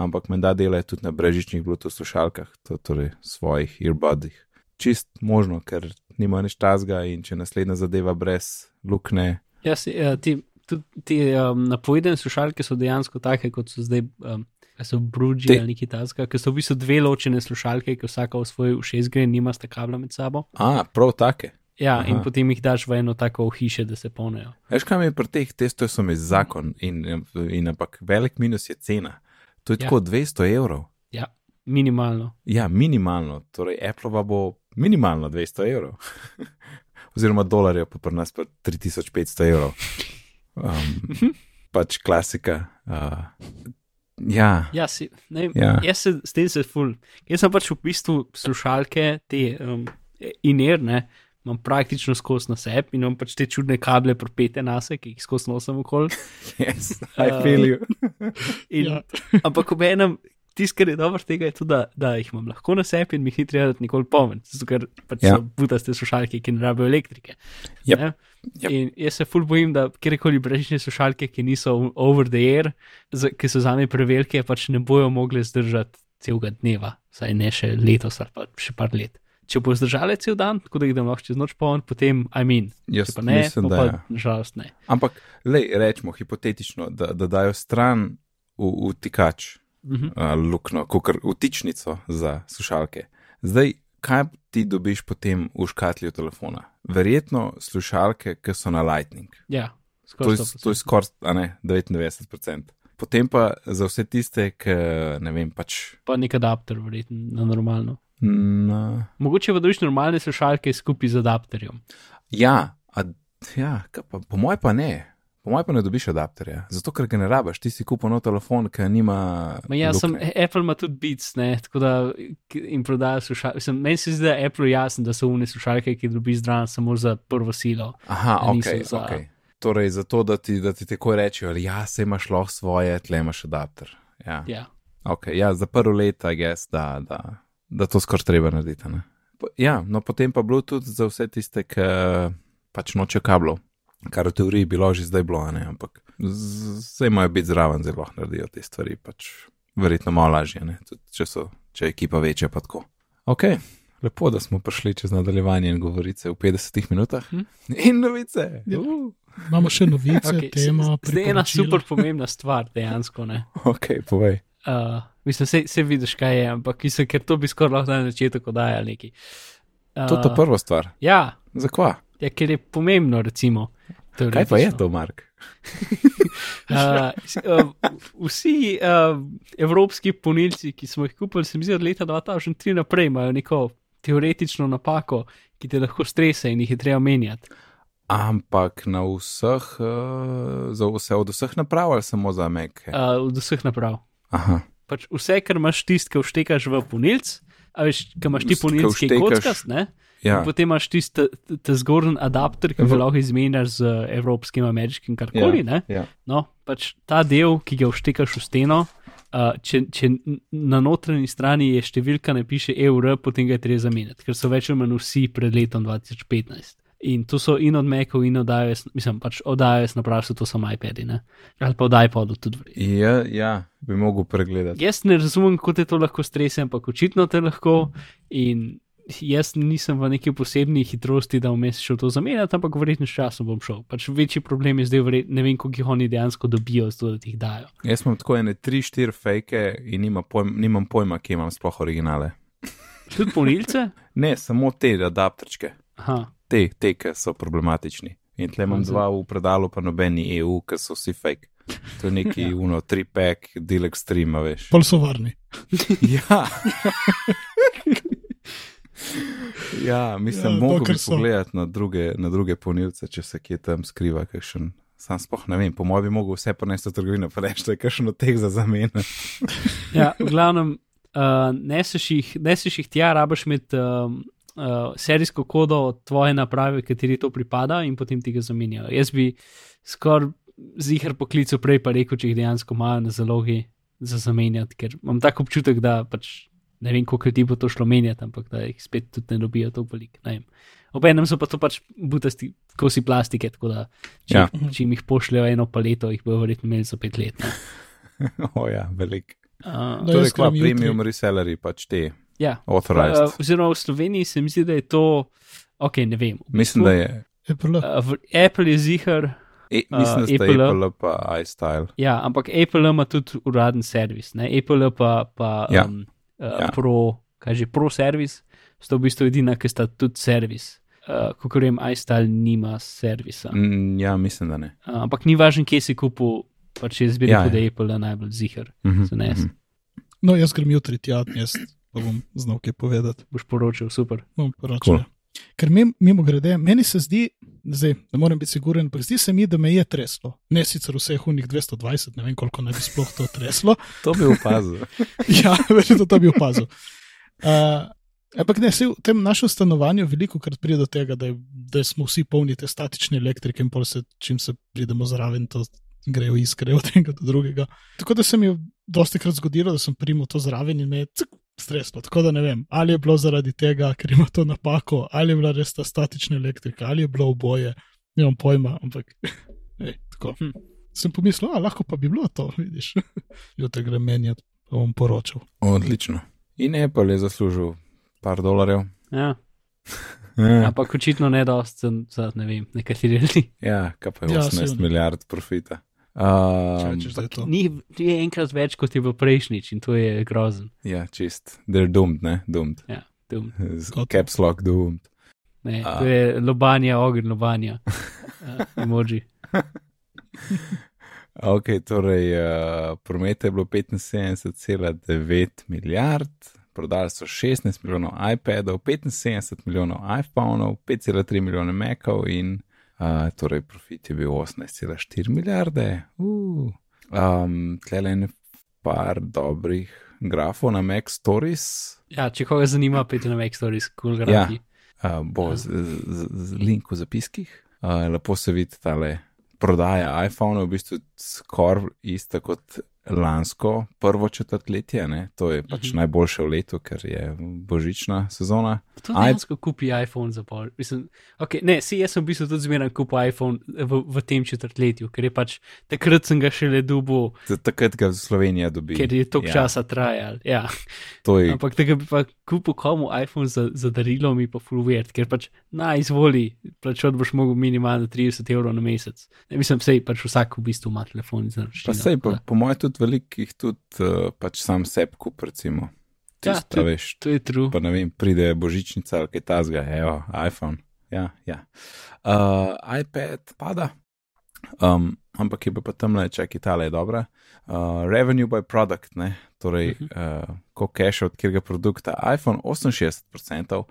Speaker 1: ampak menda delajo tudi na brežičnih Bluetooth slušalkah, to torej svojih earbudih. Čist možno, ker nima nič tazga in če naslednja zadeva brez lukne,
Speaker 3: Ja, si, uh, ti, tudi ti um, napovedane slušalke so dejansko take, kot so zdaj. Um, a So bruži
Speaker 1: Te-
Speaker 3: ali neki taska, ker so v bistvu dve ločene slušalke, ki vsaka v svoj ušes gre nima sta kabla med sabo.
Speaker 1: a prav take.
Speaker 3: Ja,
Speaker 1: Aha.
Speaker 3: in potem jih daš v eno tako hiše, da se polnijo.
Speaker 1: Veš, kaj mi pri teh testov, so mi zakon in, in ampak velik minus je cena. To je
Speaker 3: Ja.
Speaker 1: tako 200 evrov.
Speaker 3: Ja, minimalno.
Speaker 1: Ja, minimalno, torej Apple bo minimalno 200 evrov. Oziroma dolarjev, pa pri nas pa 3500 evrov. Um, pač klasika. Uh, ja,
Speaker 3: Ja, si, ne,
Speaker 1: Ja.
Speaker 3: Jaz se s tem se ful. Jaz sem pač v bistvu slušalke, te um, inerne, imam praktično skozi na sebi in imam pač te čudne kable propete na se, ki jih skozi nosim okoli.
Speaker 1: yes, I feel you.
Speaker 3: In,
Speaker 2: Ja.
Speaker 3: Ampak ob enem, tisto, kar je dobro tega, je tudi, da, da jih imam lahko na sebi in mi jih ni treba dati nikoli pomen, zato ker pač
Speaker 1: Ja.
Speaker 3: so butaste slušalke, ki ne rabijo elektrike.
Speaker 1: Yep.
Speaker 3: Ne?
Speaker 1: Yep.
Speaker 3: In jaz se ful bojim, da kjerkoli brežične slušalke, ki niso over the air, za, ki so zame prevelike, pač ne bojo mogli zdržati celega dneva, saj ne še letos ali pa še par let. Če bo zdržale cel dan, tako da jih dam lahko čez noč poln, potem I mean.
Speaker 1: Jaz
Speaker 3: pa ne,
Speaker 1: mislim,
Speaker 3: pa,
Speaker 1: da
Speaker 3: pa
Speaker 1: ja.
Speaker 3: nažalost ne.
Speaker 1: Ampak, lej, rečemo hipotetično, da, da dajo stran v, v tikač
Speaker 3: Mhm.
Speaker 1: uh, luknjo, kot vtičnico za slušalke. Zdaj, kaj ti dobiš potem v škatlju telefona? Verjetno slušalke, ki so na Lightning.
Speaker 3: Ja, skoraj
Speaker 1: to je skoraj a ne, 99%. Potem pa za vse tiste, ki ne vem, pač.
Speaker 3: pa nek adapter, verjetno, na normalno.
Speaker 1: Na,
Speaker 3: Mogoče pa dobiš normalne slušalke skupaj z adapterjem.
Speaker 1: ja, a, ja pa, po mojem pa ne. Po mojem pa ne dobiš adapterja, zato ker ga ne rabiš, ti si kupil nov telefon, ki nima.
Speaker 3: Ma ja, sem. Apple ima tudi Beats, ne, tako da jim prodajo slušalke. Meni se zdi, da je Apple jasno, da so umne slušalke, ki dobiš zdrav samo za prvo silo.
Speaker 1: Aha, ok,
Speaker 3: za-
Speaker 1: ok. Torej, zato, da ti, da ti tako rečejo, ja, se imaš lahko svoje, tle imaš adapter. Ja,
Speaker 3: Ja.
Speaker 1: okay, ja za prvo leto, I guess, da, da, da to skoraj treba narediti. ne. Ja, no potem pa Bluetooth za vse tiste, ki pač nočejo kablov, kar v teoriji bilo že zdaj bilo, a ne, ampak zdaj imajo biti zraven, zelo lahko naredijo te stvari, pač verjetno malo lažje, ne, tudi če, so, če je ekipa večja, pa tako. Ok, lepo, da smo prišli čez nadaljevanje in govorice v 50 minutah.
Speaker 3: Hm?
Speaker 1: In novice.
Speaker 2: Ja.
Speaker 1: Uh.
Speaker 2: Imamo še novice,
Speaker 3: Okay,
Speaker 2: okay, tema.
Speaker 3: zdaj je ena super pomembna stvar, dejansko. Ne.
Speaker 1: Ok, povej.
Speaker 3: Uh, mislim, se, se vidiš, kaj je, ampak mislim, ker to bi skoraj lahko na začetku dajal neki. Uh,
Speaker 1: To je ta prva stvar.
Speaker 3: Ja,
Speaker 1: Zakva?
Speaker 3: ja, ker je pomembno, recimo.
Speaker 1: Kaj pa je
Speaker 3: teoretično.
Speaker 1: to, Mark?
Speaker 3: Uh, uh, vsi uh, evropski ponilci, ki smo jih kupili, se mi zdi od leta 2003 naprej, imajo neko teoretično napako, ki te lahko strese in jih je treba menjati.
Speaker 1: Ampak na vseh, uh, za vse od vseh naprav ali samo za Mac?
Speaker 3: Uh, od vseh naprav.
Speaker 1: Aha.
Speaker 3: Pač vse, kar imaš tisti, ki vštekaš v ponilc, a veš, ki imaš ti
Speaker 1: Tisti, ki
Speaker 3: ponilc, ki je
Speaker 1: vštekaš-
Speaker 3: kockast, ne?
Speaker 1: Ja.
Speaker 3: Potem imaš tisti zgornji adapter, ki ga lahko izmenjaš z evropskim, ameriškim, karkoli.
Speaker 1: ja,
Speaker 3: ne?
Speaker 1: ja.
Speaker 3: No, pač ta del, ki ga vštekaš v steno, uh, če, če na notranji strani je številka, ne piše EUR, potem ga je treba zamenjati, ker so več ali manj vsi pred letom 2015. In to so in od Mekov, in od iOS, mislim, pač od iOS naprav so to samo iPadi, ne? ali pa od iPodu tudi.
Speaker 1: Ja, ja, bi mogel pregledati.
Speaker 3: Jaz ne razumem, kako te to lahko strese, ampak očitno te lahko. In jaz nisem v neki posebni hitrosti, da vmes šel to zamenjati, ampak verjetno s časom bom šel. Pač večji problem je zdaj, verjet, ne vem, koliko jih oni dejansko dobijo, zato da ti jih dajo.
Speaker 1: Jaz imam tako ene 3-4 fejke in nima pojma, nimam pojma, kje imam sploh originale.
Speaker 3: Tudi polnilce?
Speaker 1: Ne, samo te adapterčke,
Speaker 3: Aha.
Speaker 1: Te, te ki so problematični. In tle imam dva v predalu, pa nobeni EU, ki so vsi fake. To je neki
Speaker 3: Ja.
Speaker 1: uno, tri pack, deal extreme, a veš.
Speaker 2: Pol so varni.
Speaker 1: Ja. Ja, mislim,
Speaker 2: Ja,
Speaker 1: mogoče pogledati na druge, na druge ponilce, če se kje tam skriva kakšen. Sam sploh ne vem, po mojem bi mogel vse ponesti v trgovino, pa reči, da je kakšen od teh za zamene.
Speaker 3: Ja, v glavnem, uh, neseš jih, neseš jih tja, rabaš imeti um, uh, serijsko kodo od tvoje naprave, kateri to pripada, in potem ti ga zamenjajo. Jaz bi skoraj zihar poklical prej, pa rekel, če jih dejansko imajo na zalogi za zamenjati, ker imam tak občutek, da pač ne vem, koliko ljudi bo to šlo menjati, ampak da jih spet tudi ne dobijo tako veliko. ne vem. Obenem so pa to pač butasti kosi plastike, tako da če,
Speaker 1: Ja.
Speaker 3: če jim jih pošljejo eno paleto, jih bojo verjetno imeli za pet let. ne.
Speaker 1: o ja, velik.
Speaker 3: Uh,
Speaker 1: kva
Speaker 2: grem jutri.
Speaker 1: premium resellerji, pač te
Speaker 3: ja,
Speaker 1: authorized.
Speaker 3: Uh, oziroma v Sloveniji se mi zdi, da je to, ok, ne vem. v
Speaker 1: Mislim,
Speaker 3: bistvu,
Speaker 1: da je.
Speaker 2: Apple.
Speaker 3: Uh, Apple je zihar,
Speaker 1: E, mislim, da sta
Speaker 3: Apple.
Speaker 1: Apple pa iStyle.
Speaker 3: ja, ampak Apple ima tudi uraden servis. Ne? Apple pa, pa
Speaker 1: Ja.
Speaker 3: um, uh,
Speaker 1: Ja.
Speaker 3: pro, kaj že, pro servis, sta v bistvu edina, ki sta tudi servis. Uh, Ko vem, iStyle nima servisa. Mm.
Speaker 1: Mm, ja, mislim, da ne.
Speaker 3: Uh, ampak ni važno, kje si kupil, pač jaz bi
Speaker 1: Ja,
Speaker 3: rekel,
Speaker 1: ja.
Speaker 3: da je Apple najbolj zihar.
Speaker 1: Mhm,
Speaker 3: Zanese.
Speaker 1: mhm.
Speaker 2: No, jaz grem jutri tja, jaz pa bom znal kaj povedati.
Speaker 3: Boš poročal, super.
Speaker 2: Bom poročal.
Speaker 1: Cool.
Speaker 2: Ker mim, mimo grede, meni se zdi, zdaj ne morem biti siguren, ampak zdi se mi, da me je treslo. Ne sicer vseh unih 220, ne vem koliko naj bi sploh to treslo.
Speaker 1: To bi opazil.
Speaker 2: ja, verjetno to bi opazil. Uh, ampak ne, se v tem našem stanovanju veliko krat pride do tega, da, je, da smo vsi polni te statične elektrike in pol se, čim se pridemo zraven, to grejo iskre od enega do drugega. Tako da se mi je dosti krat zgodilo, da sem primil to zraven in me je cik, streslo. Tako da ne vem, ali je bilo zaradi tega, ker ima to napako, ali je bila res ta statična elektrika, ali je bilo oboje, nimam pojma, ampak ej, tako.
Speaker 3: Hm.
Speaker 2: Sem pomislil, a lahko pa bi bilo to, vidiš. Jutri grem menjati, pa bom poročal.
Speaker 1: Odlično. In Apple je zaslužil par dolarjev.
Speaker 3: Ja.
Speaker 1: Ja,
Speaker 3: Ampak očitno ne dost za, ne vem, nekateri ljudi.
Speaker 1: ja kaj pa je
Speaker 2: Ja,
Speaker 1: 18
Speaker 2: sigurno.
Speaker 1: milijard profita.
Speaker 2: Če
Speaker 1: Um,
Speaker 2: rečeš, da je to.
Speaker 3: Je enkrat več kot je v prejšnjič in to je grozen.
Speaker 1: ja, čist. They're doomed, ne? Doomed.
Speaker 3: Ja.
Speaker 1: Z
Speaker 2: Kot-
Speaker 1: Caps lock doomed.
Speaker 3: Ne,
Speaker 1: A.
Speaker 3: to je lobanja, ogenj lobanja. Uh, emoji.
Speaker 1: Ok, torej uh, prometa je bilo 75,9 milijard, prodali so 16 milijonov iPadov, 75 milijonov iPhonov, 5,3 milijone Macov in uh, torej profit je bil 18,4 milijarde. Uh. Um, Tle en par dobrih grafov na Mac Stories,
Speaker 3: Ja, če koga zanima, pejte na Make Stories, cool
Speaker 1: Ja.
Speaker 3: grafi.
Speaker 1: uh, bo z, z, z link v zapiskih. Uh, lepo se vidi tale prodaja iPhone, v bistvu skoraj ista kot lansko prvo četrtletje. Ne? To je pač
Speaker 3: Mhm.
Speaker 1: najboljše v letu, ker je božična sezona.
Speaker 3: To
Speaker 1: Aj-
Speaker 3: dejansko kupi iPhone za pol. Mislim, okay, ne, si jaz sem v bistvu tudi zmeraj kupil iPhone v, v tem četrtletju, ker je pač takrat sem ga šele dubil,
Speaker 1: Z- Takrat ga Slovenija dobi.
Speaker 3: ker je toliko
Speaker 1: ja.
Speaker 3: časa trajal. Ja.
Speaker 1: To je,
Speaker 3: Ampak tega bi pa kupil komu iPhone za, za darilo, mi pa full weird, ker pač na izvoli, plačati boš mogel minimalno 30 evrov na mesec. Ne, mislim, sej pač vsak v bistvu ima telefon za
Speaker 1: pa
Speaker 3: naročilo.
Speaker 1: sej, po, po mojem tudi velikih tudi uh, pač sam seb kup, recimo.
Speaker 3: Ja,
Speaker 1: Tista,
Speaker 3: to-
Speaker 1: veš,
Speaker 3: To je true.
Speaker 1: pa ne vem, pride božičnica ali kaj tasga, evo, iPhone. Ja, ja. Uh, iPad pada, um, ampak je pa tam le, čakaj, tale je dobra. Uh, revenue by product, ne? Torej, uh -huh. uh, ko cash od katerega produkta. iPhone 68%,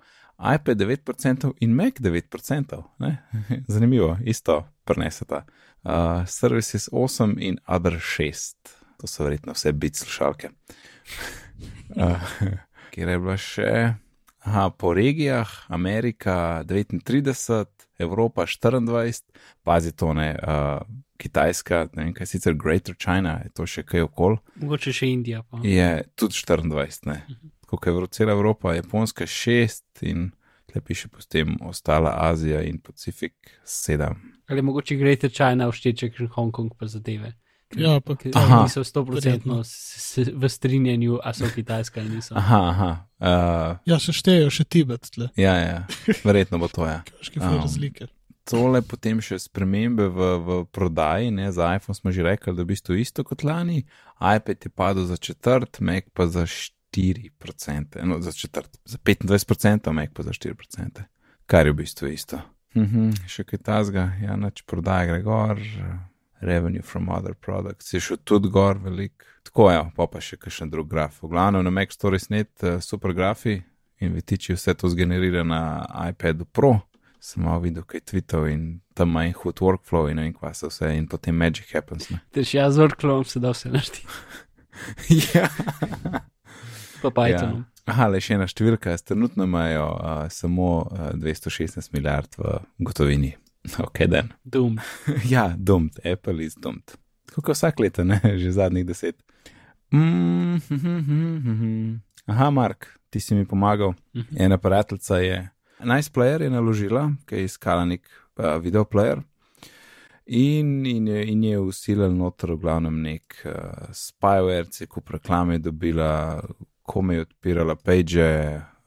Speaker 1: iPad 9% in Mac 9%. Ne? Zanimivo, isto preneseta. Uh, services 8 in other 6. To so verjetno vse bit slušalke. Uh, kjer je bila še? Aha, po regijah, Amerika 39, Evropa 24, pazi to ne, uh, Kitajska, ne vem kaj sicer Greater China, je to še kaj okol,
Speaker 3: Mogoče še Indija. Pa.
Speaker 1: je tudi 24, ne. Tako je cela Evropa, Japonska 6 in tle piše potem ostala Azija in Pacifik 7.
Speaker 3: Ali mogoče Greater China všteče, ker Hongkong pa zadeve.
Speaker 2: Ja, pa
Speaker 3: ker
Speaker 1: Aha.
Speaker 3: niso 100% s- s- v strinjanju, a so Kitajska ali niso.
Speaker 1: Aha, aha, uh,
Speaker 2: Ja, še štejejo še Tibet, tle,
Speaker 1: ja, ja, verjetno bo to, ja.
Speaker 2: kakšne
Speaker 1: Um.
Speaker 2: razlike.
Speaker 1: Tole potem še spremembe v, v prodaji, ne, za iPhone smo že rekli, da je v bistvu isto kot lani, iPad je padel za četrt, Mac pa za 4%, no za četrt, za 25%, Mac pa za 4%, kar je v bistvu isto. Mhm, še kaj tasga, ja, nač prodaja gre gor, revenue from other products je šel tudi gor velik. Tako je, pa pa še kakšen drug graf. V glavnem na Mac Stories net, uh, super grafi, in Vitiči vse to zgenerira na iPadu Pro. Sem malo videl, kaj Twitter in tam ima en hud workflow in ne vem, kva se vse in potem Magic happens.
Speaker 3: Ter še jaz z workflowom se da vse našteti,
Speaker 1: ja.
Speaker 3: pa Pythonom.
Speaker 1: Ja. Aha, le še ena številka, trenutno imajo uh, samo uh, 216 milijard v gotovini. Ok, den.
Speaker 3: Doom.
Speaker 1: ja, dumt, Apple is dumt. Tako kot vsak leto, ne, že zadnjih deset. Mm, hm, hm, hm, hm. Aha, Mark, ti si mi pomagal.
Speaker 3: Mhm.
Speaker 1: Ena prijateljica je, Nice Player je naložila, ki je iskala nek uh, videoplayer. In, in, je, in je usilil noter v glavnem nek uh, spyware, se kup reklame dobila, kome je odpirala page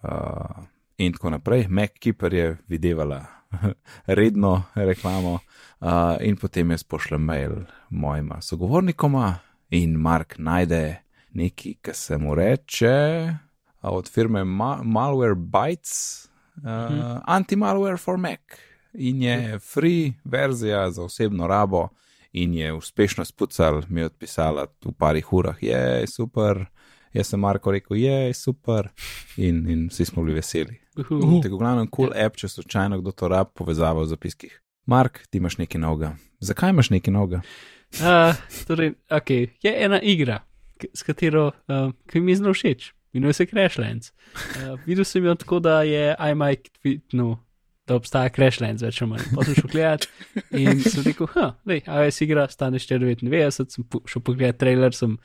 Speaker 1: uh, in tako naprej. MacKeeper je videvala redno reklamo uh, in potem jaz pošljem mail mojima sogovornikoma in Mark najde nekaj, kar se mu reče od firme Ma Malware Bytes, uh,
Speaker 3: Mhm.
Speaker 1: anti-malware for Mac. In je free verzija za osebno rabo, in je uspešno spucal, mi je odpisala v parih urah, je super. Jaz sem Marko rekel, je super, in, in vsi smo bili veseli.
Speaker 3: Uhu.
Speaker 1: Tako glavno, cool app, če slučajno kdo to rab, povezava v zapiskih. Mark, ti imaš nekaj novega. Zakaj imaš nekaj novega?
Speaker 3: Uh, torej, okay. Je ena igra, s katero uh, ki mi je zelo všeč, imenuje se Crashlands. Uh, videl sem jo tako, da je iMike tweetnul, da obstaja Crashlands, več ali manj. Potem šel gledat in sem rekel, ha, lej, iOS igra stane 4,99, sem po- šel pogledat trailer, sem,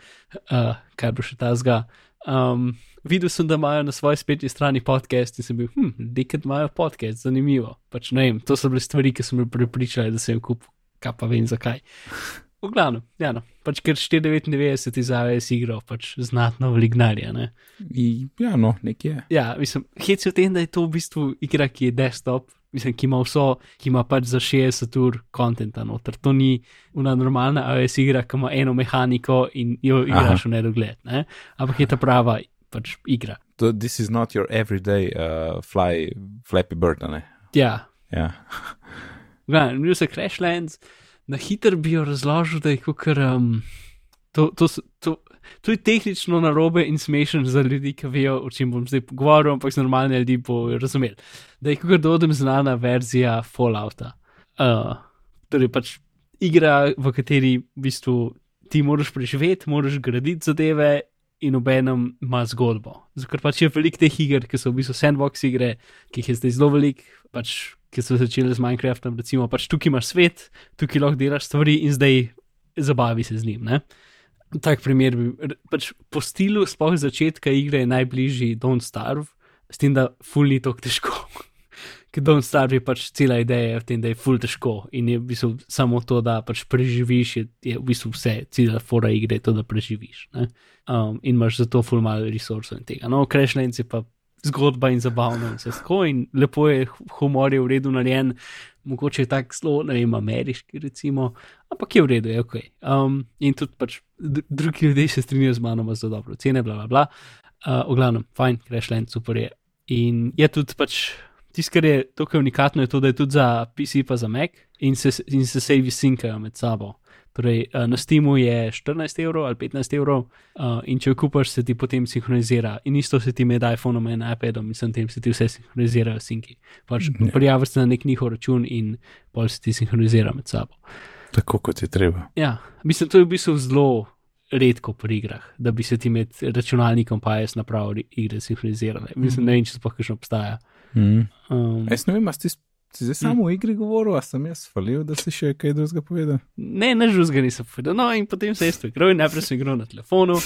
Speaker 3: uh, kaj bo še ta zga. Um, videl sem, da imajo na svoji spletni strani podcast in sem bil, hm, dekad imajo podcast, zanimivo. Pač ne vem, to so bile stvari, ki so me prepričali, da sem jih kupil, kaj pa vem zakaj. V glavnem, ja, no, pač ker 499 izvajajo si igro, pač znatno vlignarja. Ne?
Speaker 1: I, ja, no, nekaj je.
Speaker 3: Ja, mislim, hec je v tem, da je to v bistvu igra, ki je desktop, mislim, ki ima vso, ki ima pač za 60 ur kontenta noter. To ni una normalna iOS igra, ki ima eno mehaniko in jo igraš v nedogled, ne? ampak je ta prava pač igra.
Speaker 1: To, this is not your everyday uh, fly, flappy bird, ne.
Speaker 3: Ja,
Speaker 1: Ja.
Speaker 3: Gledaj, bil se Crashlands, na hitro bi jo razložil, da je kot um, to, to, s- to, to je tehnično narobe in smešen za ljudi, ki vejo, o čem bom zdaj govoril, ampak za normalne ljudi bo razumel. Da je kot dodem znana verzija Fallouta. Uh, torej pač igra, v kateri v bistvu ti moraš preživeti, moraš graditi zadeve. In obenem ima zgodbo. Zato pač je veliko teh iger, ki so v bistvu sandbox igre, ki jih je zdaj zelo veliko, pač, ki so začele z Minecraftom. Recimo, pač tukaj imaš svet, tukaj lahko delaš stvari in zdaj zabavi se z njim. Ne? Tak primer bi pač po stilu, sploh začetka igre, je najbližji Don't Starve, s tem, da ful ni tako težko. Ker Don't Starve je pač cela ideja v tem, da je ful težko in je v bistvu samo to, da pač preživiš, je, je v bistvu vse, cela fora igre je to, da preživiš. Um, in imaš zato ful malo resursov in tega. No, Crashlands je pa zgodba in zabavno in vse tako in lepo je, humor je v redu narejen, mogoče je tak zelo, ne vem, ameriški recimo, ampak je v redu, je ok. Um, in tudi pač dr- drugi ljudje se strinjajo z mano, ima zelo dobro cene, bla bla bla. Uh, v glavnem, fajn, Crashland, super je. In je tudi pač. Tisto, kar je tukaj unikatno, je to, da je tudi za PC pa za Mac in se, in se savi sinkajo med sabo. Torej, eh, na Steamu je 14 evrov ali 15 evrov, uh, in če jo kupaš, se ti potem sinhronizira. In isto se ti med iPhonom in iPadom, sem tem se ti vse sinhronizirajo sinki. Pač
Speaker 1: Ja.
Speaker 3: prijaviš se na nek njihov račun in pol se ti sinhronizira med sabo.
Speaker 1: Tako kot je treba.
Speaker 3: Ja, mislim, to je v bistvu zelo redko pri igrah, da bi se ti med računalnikom pa jaz napravo igre sinhronizirale. Mislim, ne vem, če sploh še obstaja.
Speaker 1: Mm.
Speaker 3: Um,
Speaker 1: Jaz ne vem, a si, si zdaj samo v igri govoril, a sem jaz falil, da si še kaj drugega povedal.
Speaker 3: ne, ne žuzga nisem povedal. No, in potem se je to igral, in najprej sem igral na telefonu.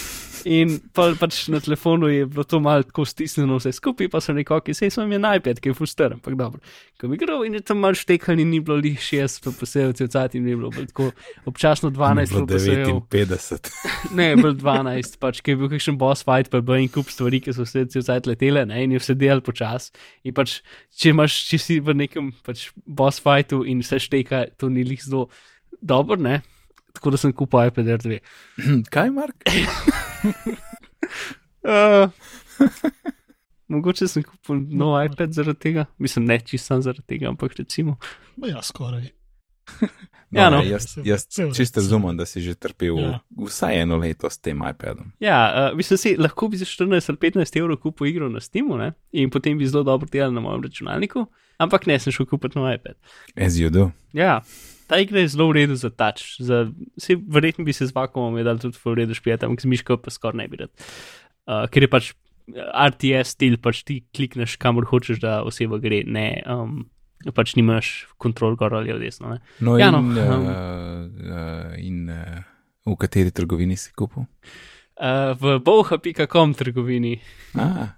Speaker 3: In pa, pač na telefonu je bilo to malo tako stisnjeno vse skupaj, pa sem rekel, ok, sej sem je najpet, ki je fuster, ampak dobro. Ko bi igral in je tam malo štekal, in ni bilo lih 60 posebej, cel in ni bilo bolj tako občasno 12
Speaker 1: Bilo
Speaker 3: posebej.
Speaker 1: 59.
Speaker 3: Ne, bolj 12, pač, ki je bil kakšen boss fight, pa je bil en kup stvari, ki so se cel cel letele, ne, in je vse delal počas. In pač, če, imaš, če si v nekem pač, boss fightu in vse šteka, to ni lih zelo dobro, ne. Tako da sem kupil iPad R2.
Speaker 1: Kaj, Mark?
Speaker 3: Uh, mogoče sem kupil nov iPad zaradi tega, mislim, ne čisto zaradi tega, ampak recimo.
Speaker 2: Ma Ja, skoraj.
Speaker 1: No,
Speaker 3: Ja, no.
Speaker 1: ne, jaz,
Speaker 2: Saj-
Speaker 1: jaz
Speaker 2: redu,
Speaker 1: čisto razumem, da si že trpel
Speaker 2: ja.
Speaker 1: vsaj eno leto s tem iPadom.
Speaker 3: Ja, uh, mislim, si, lahko bi za 14 ali 15 evrov kupil igro na Steamu ne? in potem bi zelo dobro delal na mojem računalniku, ampak ne, sem šel kupiti nov iPad.
Speaker 1: As you do.
Speaker 3: Ja, ta igra je zelo v redu za touch. Za, vse, verjetno bi se z vakumom je dal tudi v redu špijati, ampak z miško pa skoraj ne bi rad. Uh, ker je pač eh, RTS stil, pač ti klikneš kamor hočeš, da oseba gre, ne. Um, Pač nimaš kontrol gor ali v desno. Ne?
Speaker 1: No,
Speaker 3: Ja,
Speaker 1: in,
Speaker 3: no,
Speaker 1: uh,
Speaker 3: um.
Speaker 1: uh, in uh, v kateri trgovini si kupil?
Speaker 3: Uh, v boha.com trgovini.
Speaker 1: Ah,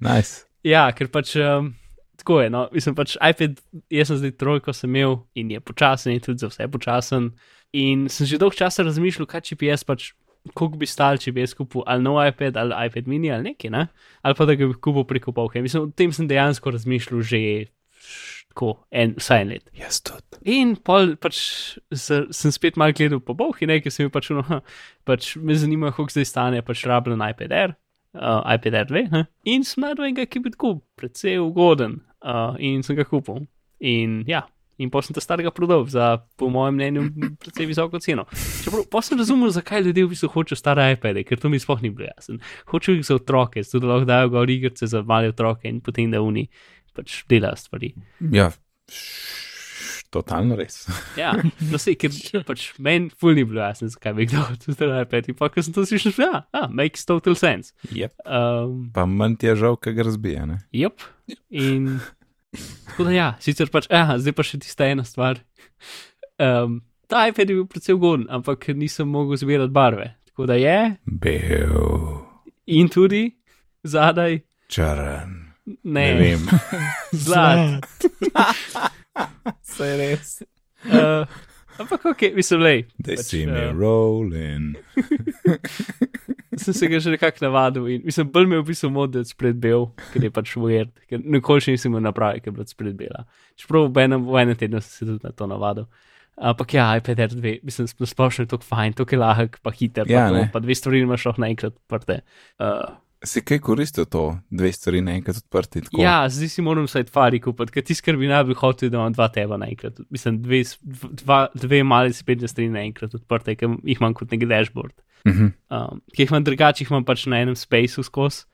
Speaker 1: nice.
Speaker 3: Ja, ker pač um, tako je. No, mislim pač iPad, jaz sem zdaj trojko sem imel in je počasen, in tudi za vse počasen. In sem že dolgo časa razmišljal, kaj če bi jaz pač, koliko bi stal, če bi jaz kupil ali nov iPad ali iPad mini ali nekaj, ne? ali pa da ga bi kupil preko polke. Mislim, o tem sem dejansko razmišljal že tako en, vsaj en let.
Speaker 1: Jaz tudi.
Speaker 3: In pol pač se, sem spet mal gledal po bohi, nekaj sem bil pač, no, pač me zanima, koliko zdaj stane pač rabljen iPad Air, uh, iPad Air 2. Ne? In sem najdel enega, ki bi tako precej ugoden uh, in sem ga kupil. In ja. In pa sem ta starega prodal za, po mojem mnenju, precej visoko ceno. Čeprav pa sem razumel, zakaj ljudje v bistvu hočejo stare iPade, ker to mi sploh ni bilo jasno. Hočejo jih za otroke, zato da lahko dajo gor igrice za male otroke in potem da oni pač delajo stvari.
Speaker 1: Ja, totalno res.
Speaker 3: Ja, no se, ker pač meni ful ni bilo jasno, zakaj bi kdo to zdaj iPad. In pa, ko sem to slišal, ja, ah, makes total sense.
Speaker 1: Yep.
Speaker 3: Um,
Speaker 1: Pa manj ti je žal, kaj ga razbija. Ne?
Speaker 3: yep. In tako da ja, sicer pač, ja, zdaj pa še tista ena stvar. Um, ta iPad je bil precej ugoden, ampak nisem mogel zbirati barve. Tako da je
Speaker 1: Bel,
Speaker 3: in tudi zadaj,
Speaker 1: črn.
Speaker 3: ne,
Speaker 1: Ne vem.
Speaker 3: zlat.
Speaker 1: Se je res.
Speaker 3: Uh, ampak ok, mislim, lej.
Speaker 1: They
Speaker 3: Pač,
Speaker 1: see me
Speaker 3: eh,
Speaker 1: rolling.
Speaker 3: sem se ga že nekako navadil in mislim, bolj me je v bistvu model spred bel, ker je pač weird, ker nikoli še nisem imel naprave, ki je bila spred bela. Čeprav v enem, v enem tednu sem se tudi na to navadil. Ampak ja, iPad Air 2, mislim, na splošno je to fajn, to je lahek, pa hiter,
Speaker 1: Ja,
Speaker 3: pa, to, pa dve stvari imaš lahko naenkrat odprte. Uh,
Speaker 1: Si kaj koristil to, dve stvari naenkrat odprti? Tako?
Speaker 3: ja, zdaj si moram Safari kupiti, ker ti skrbi najbolj hotel, da imam dva teba naenkrat. Mislim, dve, dva, dve male spletne strani naenkrat odprte, ker jih imam kot nek dashboard.
Speaker 1: Mhm.
Speaker 3: um, ki jih imam drugače, jih imam pač na enem spaceu skozi.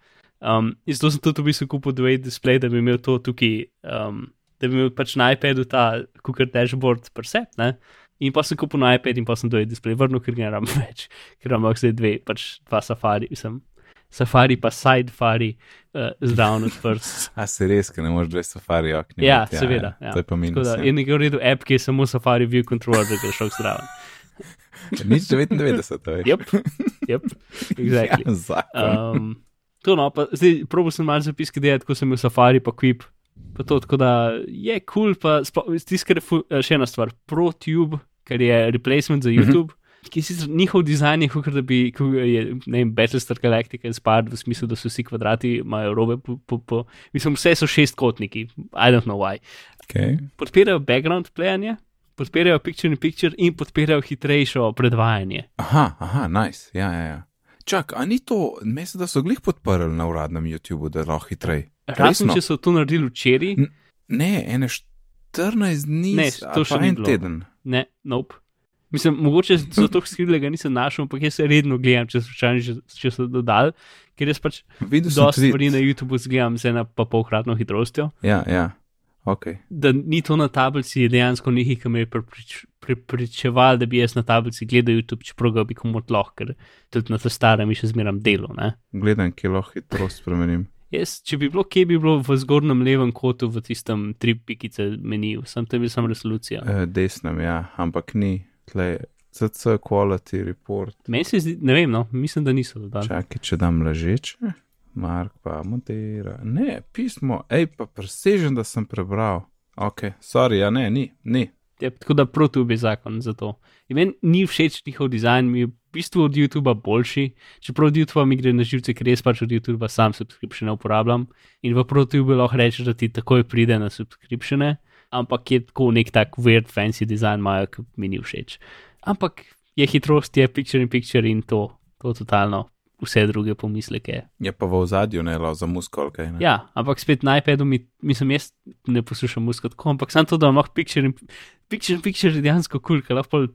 Speaker 3: Um, zato sem tudi v bistvu kupil dve display, da bi imel to tukaj, um, da bi imel pač na iPadu ta kukar dashboard preset, ne. In pa sem kupil na iPad in pa sem dve display vrnil, ker ga ne rabim več, ker imam zdaj dve, pač dva safari, sem. Safari pa side fari, uh, zdravo odprt.
Speaker 1: A se res, ker ne moreš dve safari okni.
Speaker 3: Ja,
Speaker 1: imeti,
Speaker 3: seveda, ja.
Speaker 1: To je pa minus.
Speaker 3: da
Speaker 1: ja.
Speaker 3: je nekaj v redu app, ki je samo Safari View Controller, da ga šel zdravo.
Speaker 1: Nič 99, to je.
Speaker 3: Yep, yep, exactly.
Speaker 1: Ja, zakon.
Speaker 3: Um, to no, pa zdaj probo sem malce zapiske delati, ko sem imel Safari, pa Quip. Pa to, tako da je kul, cool, pa stiskare še ena stvar, ProTube, ker je replacement za YouTube. Mm -hmm. Ki sicer njihov dizajn, je kot da bi, je, ne vem, Battlestar Galactica inspired v smislu, da so vsi kvadrati, imajo robe, po, po, po, mislim, vse so šestkotniki, I don't know why.
Speaker 1: Okay.
Speaker 3: Podpirajo background playanje, podpirajo picture in picture in podpirajo hitrejšo predvajanje.
Speaker 1: Aha, aha, nice. Ja, ja, ja. Čak, a ni to, mislim, da so glih podprli na uradnem YouTubu, da lahko hitrej.
Speaker 3: Razen
Speaker 1: Resno?
Speaker 3: če so to naredili včeraj,
Speaker 1: Ne, ene 14 dni,
Speaker 3: Ne, to še
Speaker 1: en
Speaker 3: bilo.
Speaker 1: teden.
Speaker 3: Ne, nope. Mislim, mogoče so to skrili, ga nisem našel, ampak jaz se redno gledam, če slučajno že- če so dodali, ker jaz pač
Speaker 1: Videl sem
Speaker 3: dosti
Speaker 1: tweet.
Speaker 3: stvari na YouTubu zgledam z ena pa polkratno hitrostjo.
Speaker 1: Ja, ja, ok.
Speaker 3: Da ni to na tablici, je dejansko nekaj, kar me je preprič, prepričeval, da bi jaz na tablici gledal YouTube, čeprav ga bi komot lahko, ker tudi na te stare mi še zmeram delo. Ne?
Speaker 1: Gledam, kje lahko hitrost spremenim.
Speaker 3: Jaz, če bi bilo, kje bi bilo v zgornjem levem kotu v tistem tri pikice meniju, sem tam bil sem resolucija.
Speaker 1: E, desnem, ja, ampak ni. Tle, CC Quality Report.
Speaker 3: Meni se zdi, ne vem, no, mislim, da niso dodali.
Speaker 1: Čakaj, če dam ležeče. Mark pa montira. Ne, pismo, hej, pa presežen, da sem prebral. Ok, sorry, ja, ne, ni, ni.
Speaker 3: Ja, tako da ProTube je zakon za to. In meni ni všeč njihov dizajn, mi je v bistvu od YouTuba boljši, čeprav od YouTuba mi gre na živce, ker res pač od YouTuba sam subscriptione uporabljam. In v ProTube lahko rečeš, da ti takoj pride na subscriptione, ampak je tako nek tak weird, fancy dizajn, imajo, ki mi ni všeč. Ampak je hitrost, je picture in picture in to, to totalno vse druge pomisleke.
Speaker 1: Je pa v ozadju ne lo za musko, kaj ne.
Speaker 3: Ja, ampak spet na iPadu mi, mislim, jaz ne poslušam musko tako, ampak samo to, da imam picture in picture, in picture je dejansko kul, cool, ker lahko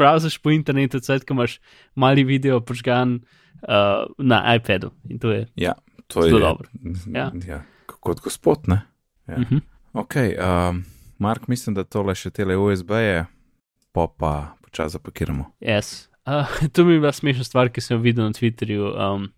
Speaker 3: browsers po internetu, cvet, ko imaš mali video požgan uh, na iPadu in to je.
Speaker 1: Ja, to je
Speaker 3: Zelo dobro.
Speaker 1: Ja.
Speaker 3: Ja.
Speaker 1: ja. Kot gospod, ne? Ja.
Speaker 3: Uh -huh.
Speaker 1: Ok, um, Mark, mislim, da tole še tele USB-je, pa pa počasi zapakiramo.
Speaker 3: Yes. Uh, to mi je bila smešna stvar, ki sem jo videl na Twitterju. Um,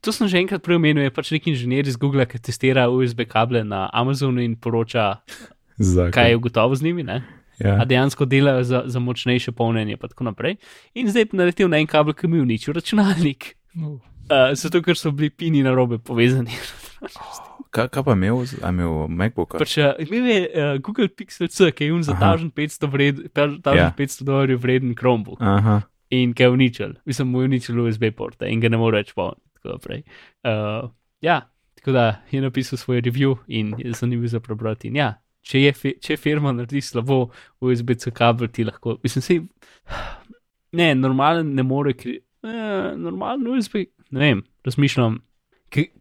Speaker 3: to sem že enkrat prej omenil, je pač nek inženir iz Google, ki testira USB kable na Amazonu in poroča,
Speaker 1: Zakaj?
Speaker 3: kaj je ugotovil z njimi. Ne?
Speaker 1: Ja.
Speaker 3: A dejansko delajo za, za močnejše polnjenje, in tako naprej. In zdaj je naletel na en kabel, ki mi je uničil računalnik.
Speaker 2: No.
Speaker 3: Uh, zato, ker so bili pini na robe povezani.
Speaker 1: Kaj, kaj pa je imel, a je imel MacBook?
Speaker 3: pač, uh, imel je uh, Google Pixel C, ki je un za
Speaker 1: Aha.
Speaker 3: 1500, vred, 1500
Speaker 1: Ja.
Speaker 3: dolarjev vreden Chromebook.
Speaker 1: Aha,
Speaker 3: in ga je uničil, mislim, mu je uničil USB porte in ga ne more več naprej. Uh, ja, tako da je napisal svoj review in je zanimivo za prebrati. In ja, če je, če firma naredi slabo USB-C kabel, ti lahko, mislim, sej, ne, normalen ne more, kri, eh, normalen USB, ne vem, razmišljam.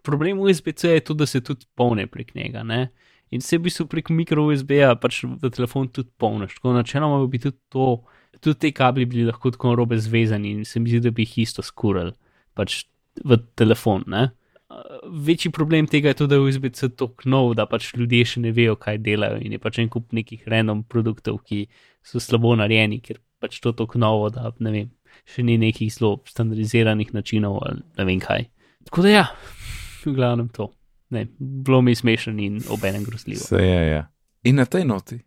Speaker 3: Problem USB-C je tudi, da se tudi polne prek njega. Ne? In se v bistvu prek mikro USB-ja pač v telefon tudi polniš. Tako načeloma bi tudi to, tudi te kabli bili lahko tako robe zvezani in se mi zdi, da bi jih isto skurali pač v telefon. Ne? Večji problem tega je tudi, da je USB-C tako nov, da pač ljudje še ne vejo, kaj delajo in je pač en kup nekih random produktov, ki so slabo narejeni, ker pač to tako novo, da ne vem, še ni nekih zelo standardiziranih načinov ali ne vem kaj. Tako da ja, v glavnem to. Ne, bilo mi je smešno in obenem grozljivo.
Speaker 1: se je, ja. In na tej noti,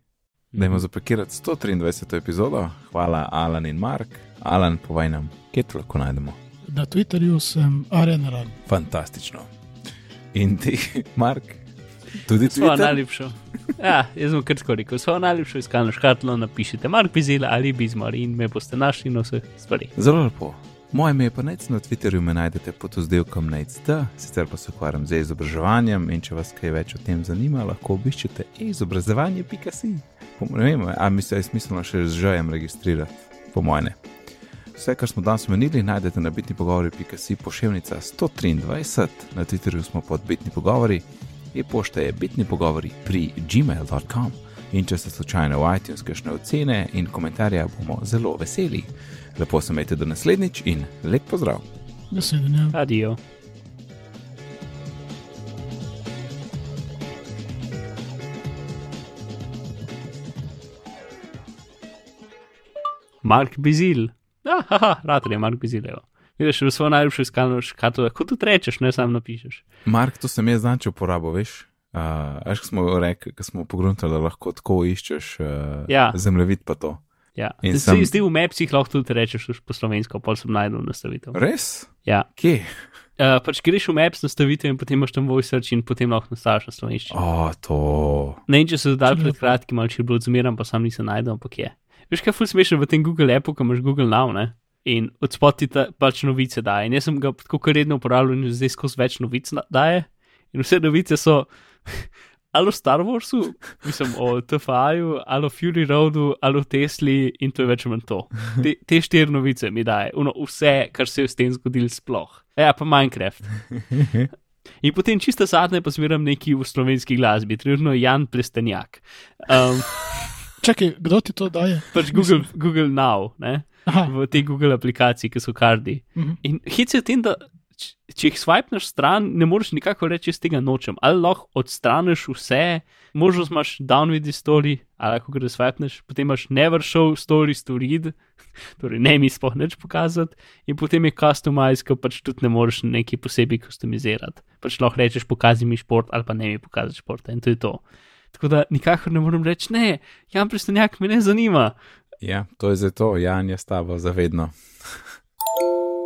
Speaker 1: dajmo zapakirati 123. epizodo. Hvala, Alan in Mark. Alan, povej nam, kje to lahko najdemo.
Speaker 2: Na Twitterju sem arenaran.
Speaker 1: Fantastično. In ti, Mark, tudi
Speaker 3: Svojo
Speaker 1: Twitter?
Speaker 3: najljubšo. Ja, jaz sem kratko rekel, svojo najljubšo iskalno škatlo napišite Mark Bizil ali Bizmar in me boste našli na vseh stvarih.
Speaker 1: Zelo lepo. Moje ime je pa nec na Twitterju, me najdete pod oddelkom NECT, sicer pa se ukvarjam z izobraževanjem in če vas kaj več o tem zanima, lahko obiščete e-izobraževanje.si. Ne vem, a mi se je smiselno še z žajem registrirati, po mojem. ne. Vse, kar smo danes omenili, najdete na bitni pogovori.si pošiljka 123, na Twitterju smo pod bitni pogovori, e-pošta je bitni pogovori pri gmail.com. In če ste slučajno v iTunes, kakšne ocene in komentarje, bomo zelo veseli. Lepo se imejte do naslednjič in lep pozdrav.
Speaker 2: Naslednja.
Speaker 3: Adijo. Mark Bizil. Ah, haha, rad je Mark Bizil. evo. Vidiš, v svojo najljubšo iskalno škatlo, lahko tudi rečeš, ne samo napišeš.
Speaker 1: Mark, to sem jaz značil uporabo, veš. Uh, ko smo rekli, ko smo pogruntali, da lahko tako iščeš uh,
Speaker 3: Ja.
Speaker 1: zemljevid pa to.
Speaker 3: Ja.
Speaker 1: In
Speaker 3: Zdaj
Speaker 1: sem-
Speaker 3: sem... v Mapsih lahko tudi rečeš po slovensko, pol sem najdel nastavitev.
Speaker 1: Res?
Speaker 3: Ja.
Speaker 1: Kje?
Speaker 3: Uh, pač greš v Maps nastavitev in potem imaš tam voice search in potem lahko nastaviš na slovenščino.
Speaker 1: O, to.
Speaker 3: Ne če so dodali
Speaker 2: Če
Speaker 3: pred kratkim, ali če je bilo zmeram, pa sam nisem najdel, ampak je. Veš, kaj je ful smešno v tem Google appu, ko imaš Google Now, ne? In od spoti ta pač novice daje. In jaz sem ga tako redno uporabljal in zdaj skozi več novic daje. In vse novice so ali o Star Warsu, mislim o TFA-ju, ali o Fury Roadu, ali o Tesli in to je več manj to. Te, te štiri novice mi daje, Uno, vse, kar se je s tem zgodilo sploh. Ja, pa Minecraft. In potem čisto zadnje pa zmeram neki v slovenski glasbi, trenutno Jan Plestenjak. Um,
Speaker 2: Čakaj, kdo ti to daje?
Speaker 3: pač Google, Google Now, ne?
Speaker 2: Aha,
Speaker 3: v tej Google aplikaciji, ki so kardi.
Speaker 2: mhm.
Speaker 3: In hit je v tem, da če jih swipneš stran, ne moreš nikakor reči, jaz tega nočem. Ali lahko odstraniš vse, možnost imaš down with the story, ali lahko ga swipneš, potem imaš never show stories to read, torej ne mi spoh nič pokazati, in potem je customize, ki pač tudi ne moreš nekaj posebej customizirati. Pač lahko rečeš, pokaži mi šport ali pa ne mi pokaži športa in to je to. Tako da nikakor ne morem reči, ne, Jan Prestenjak me ne zanima.
Speaker 1: Ja, to je zato, Jan je s tabo zavedno.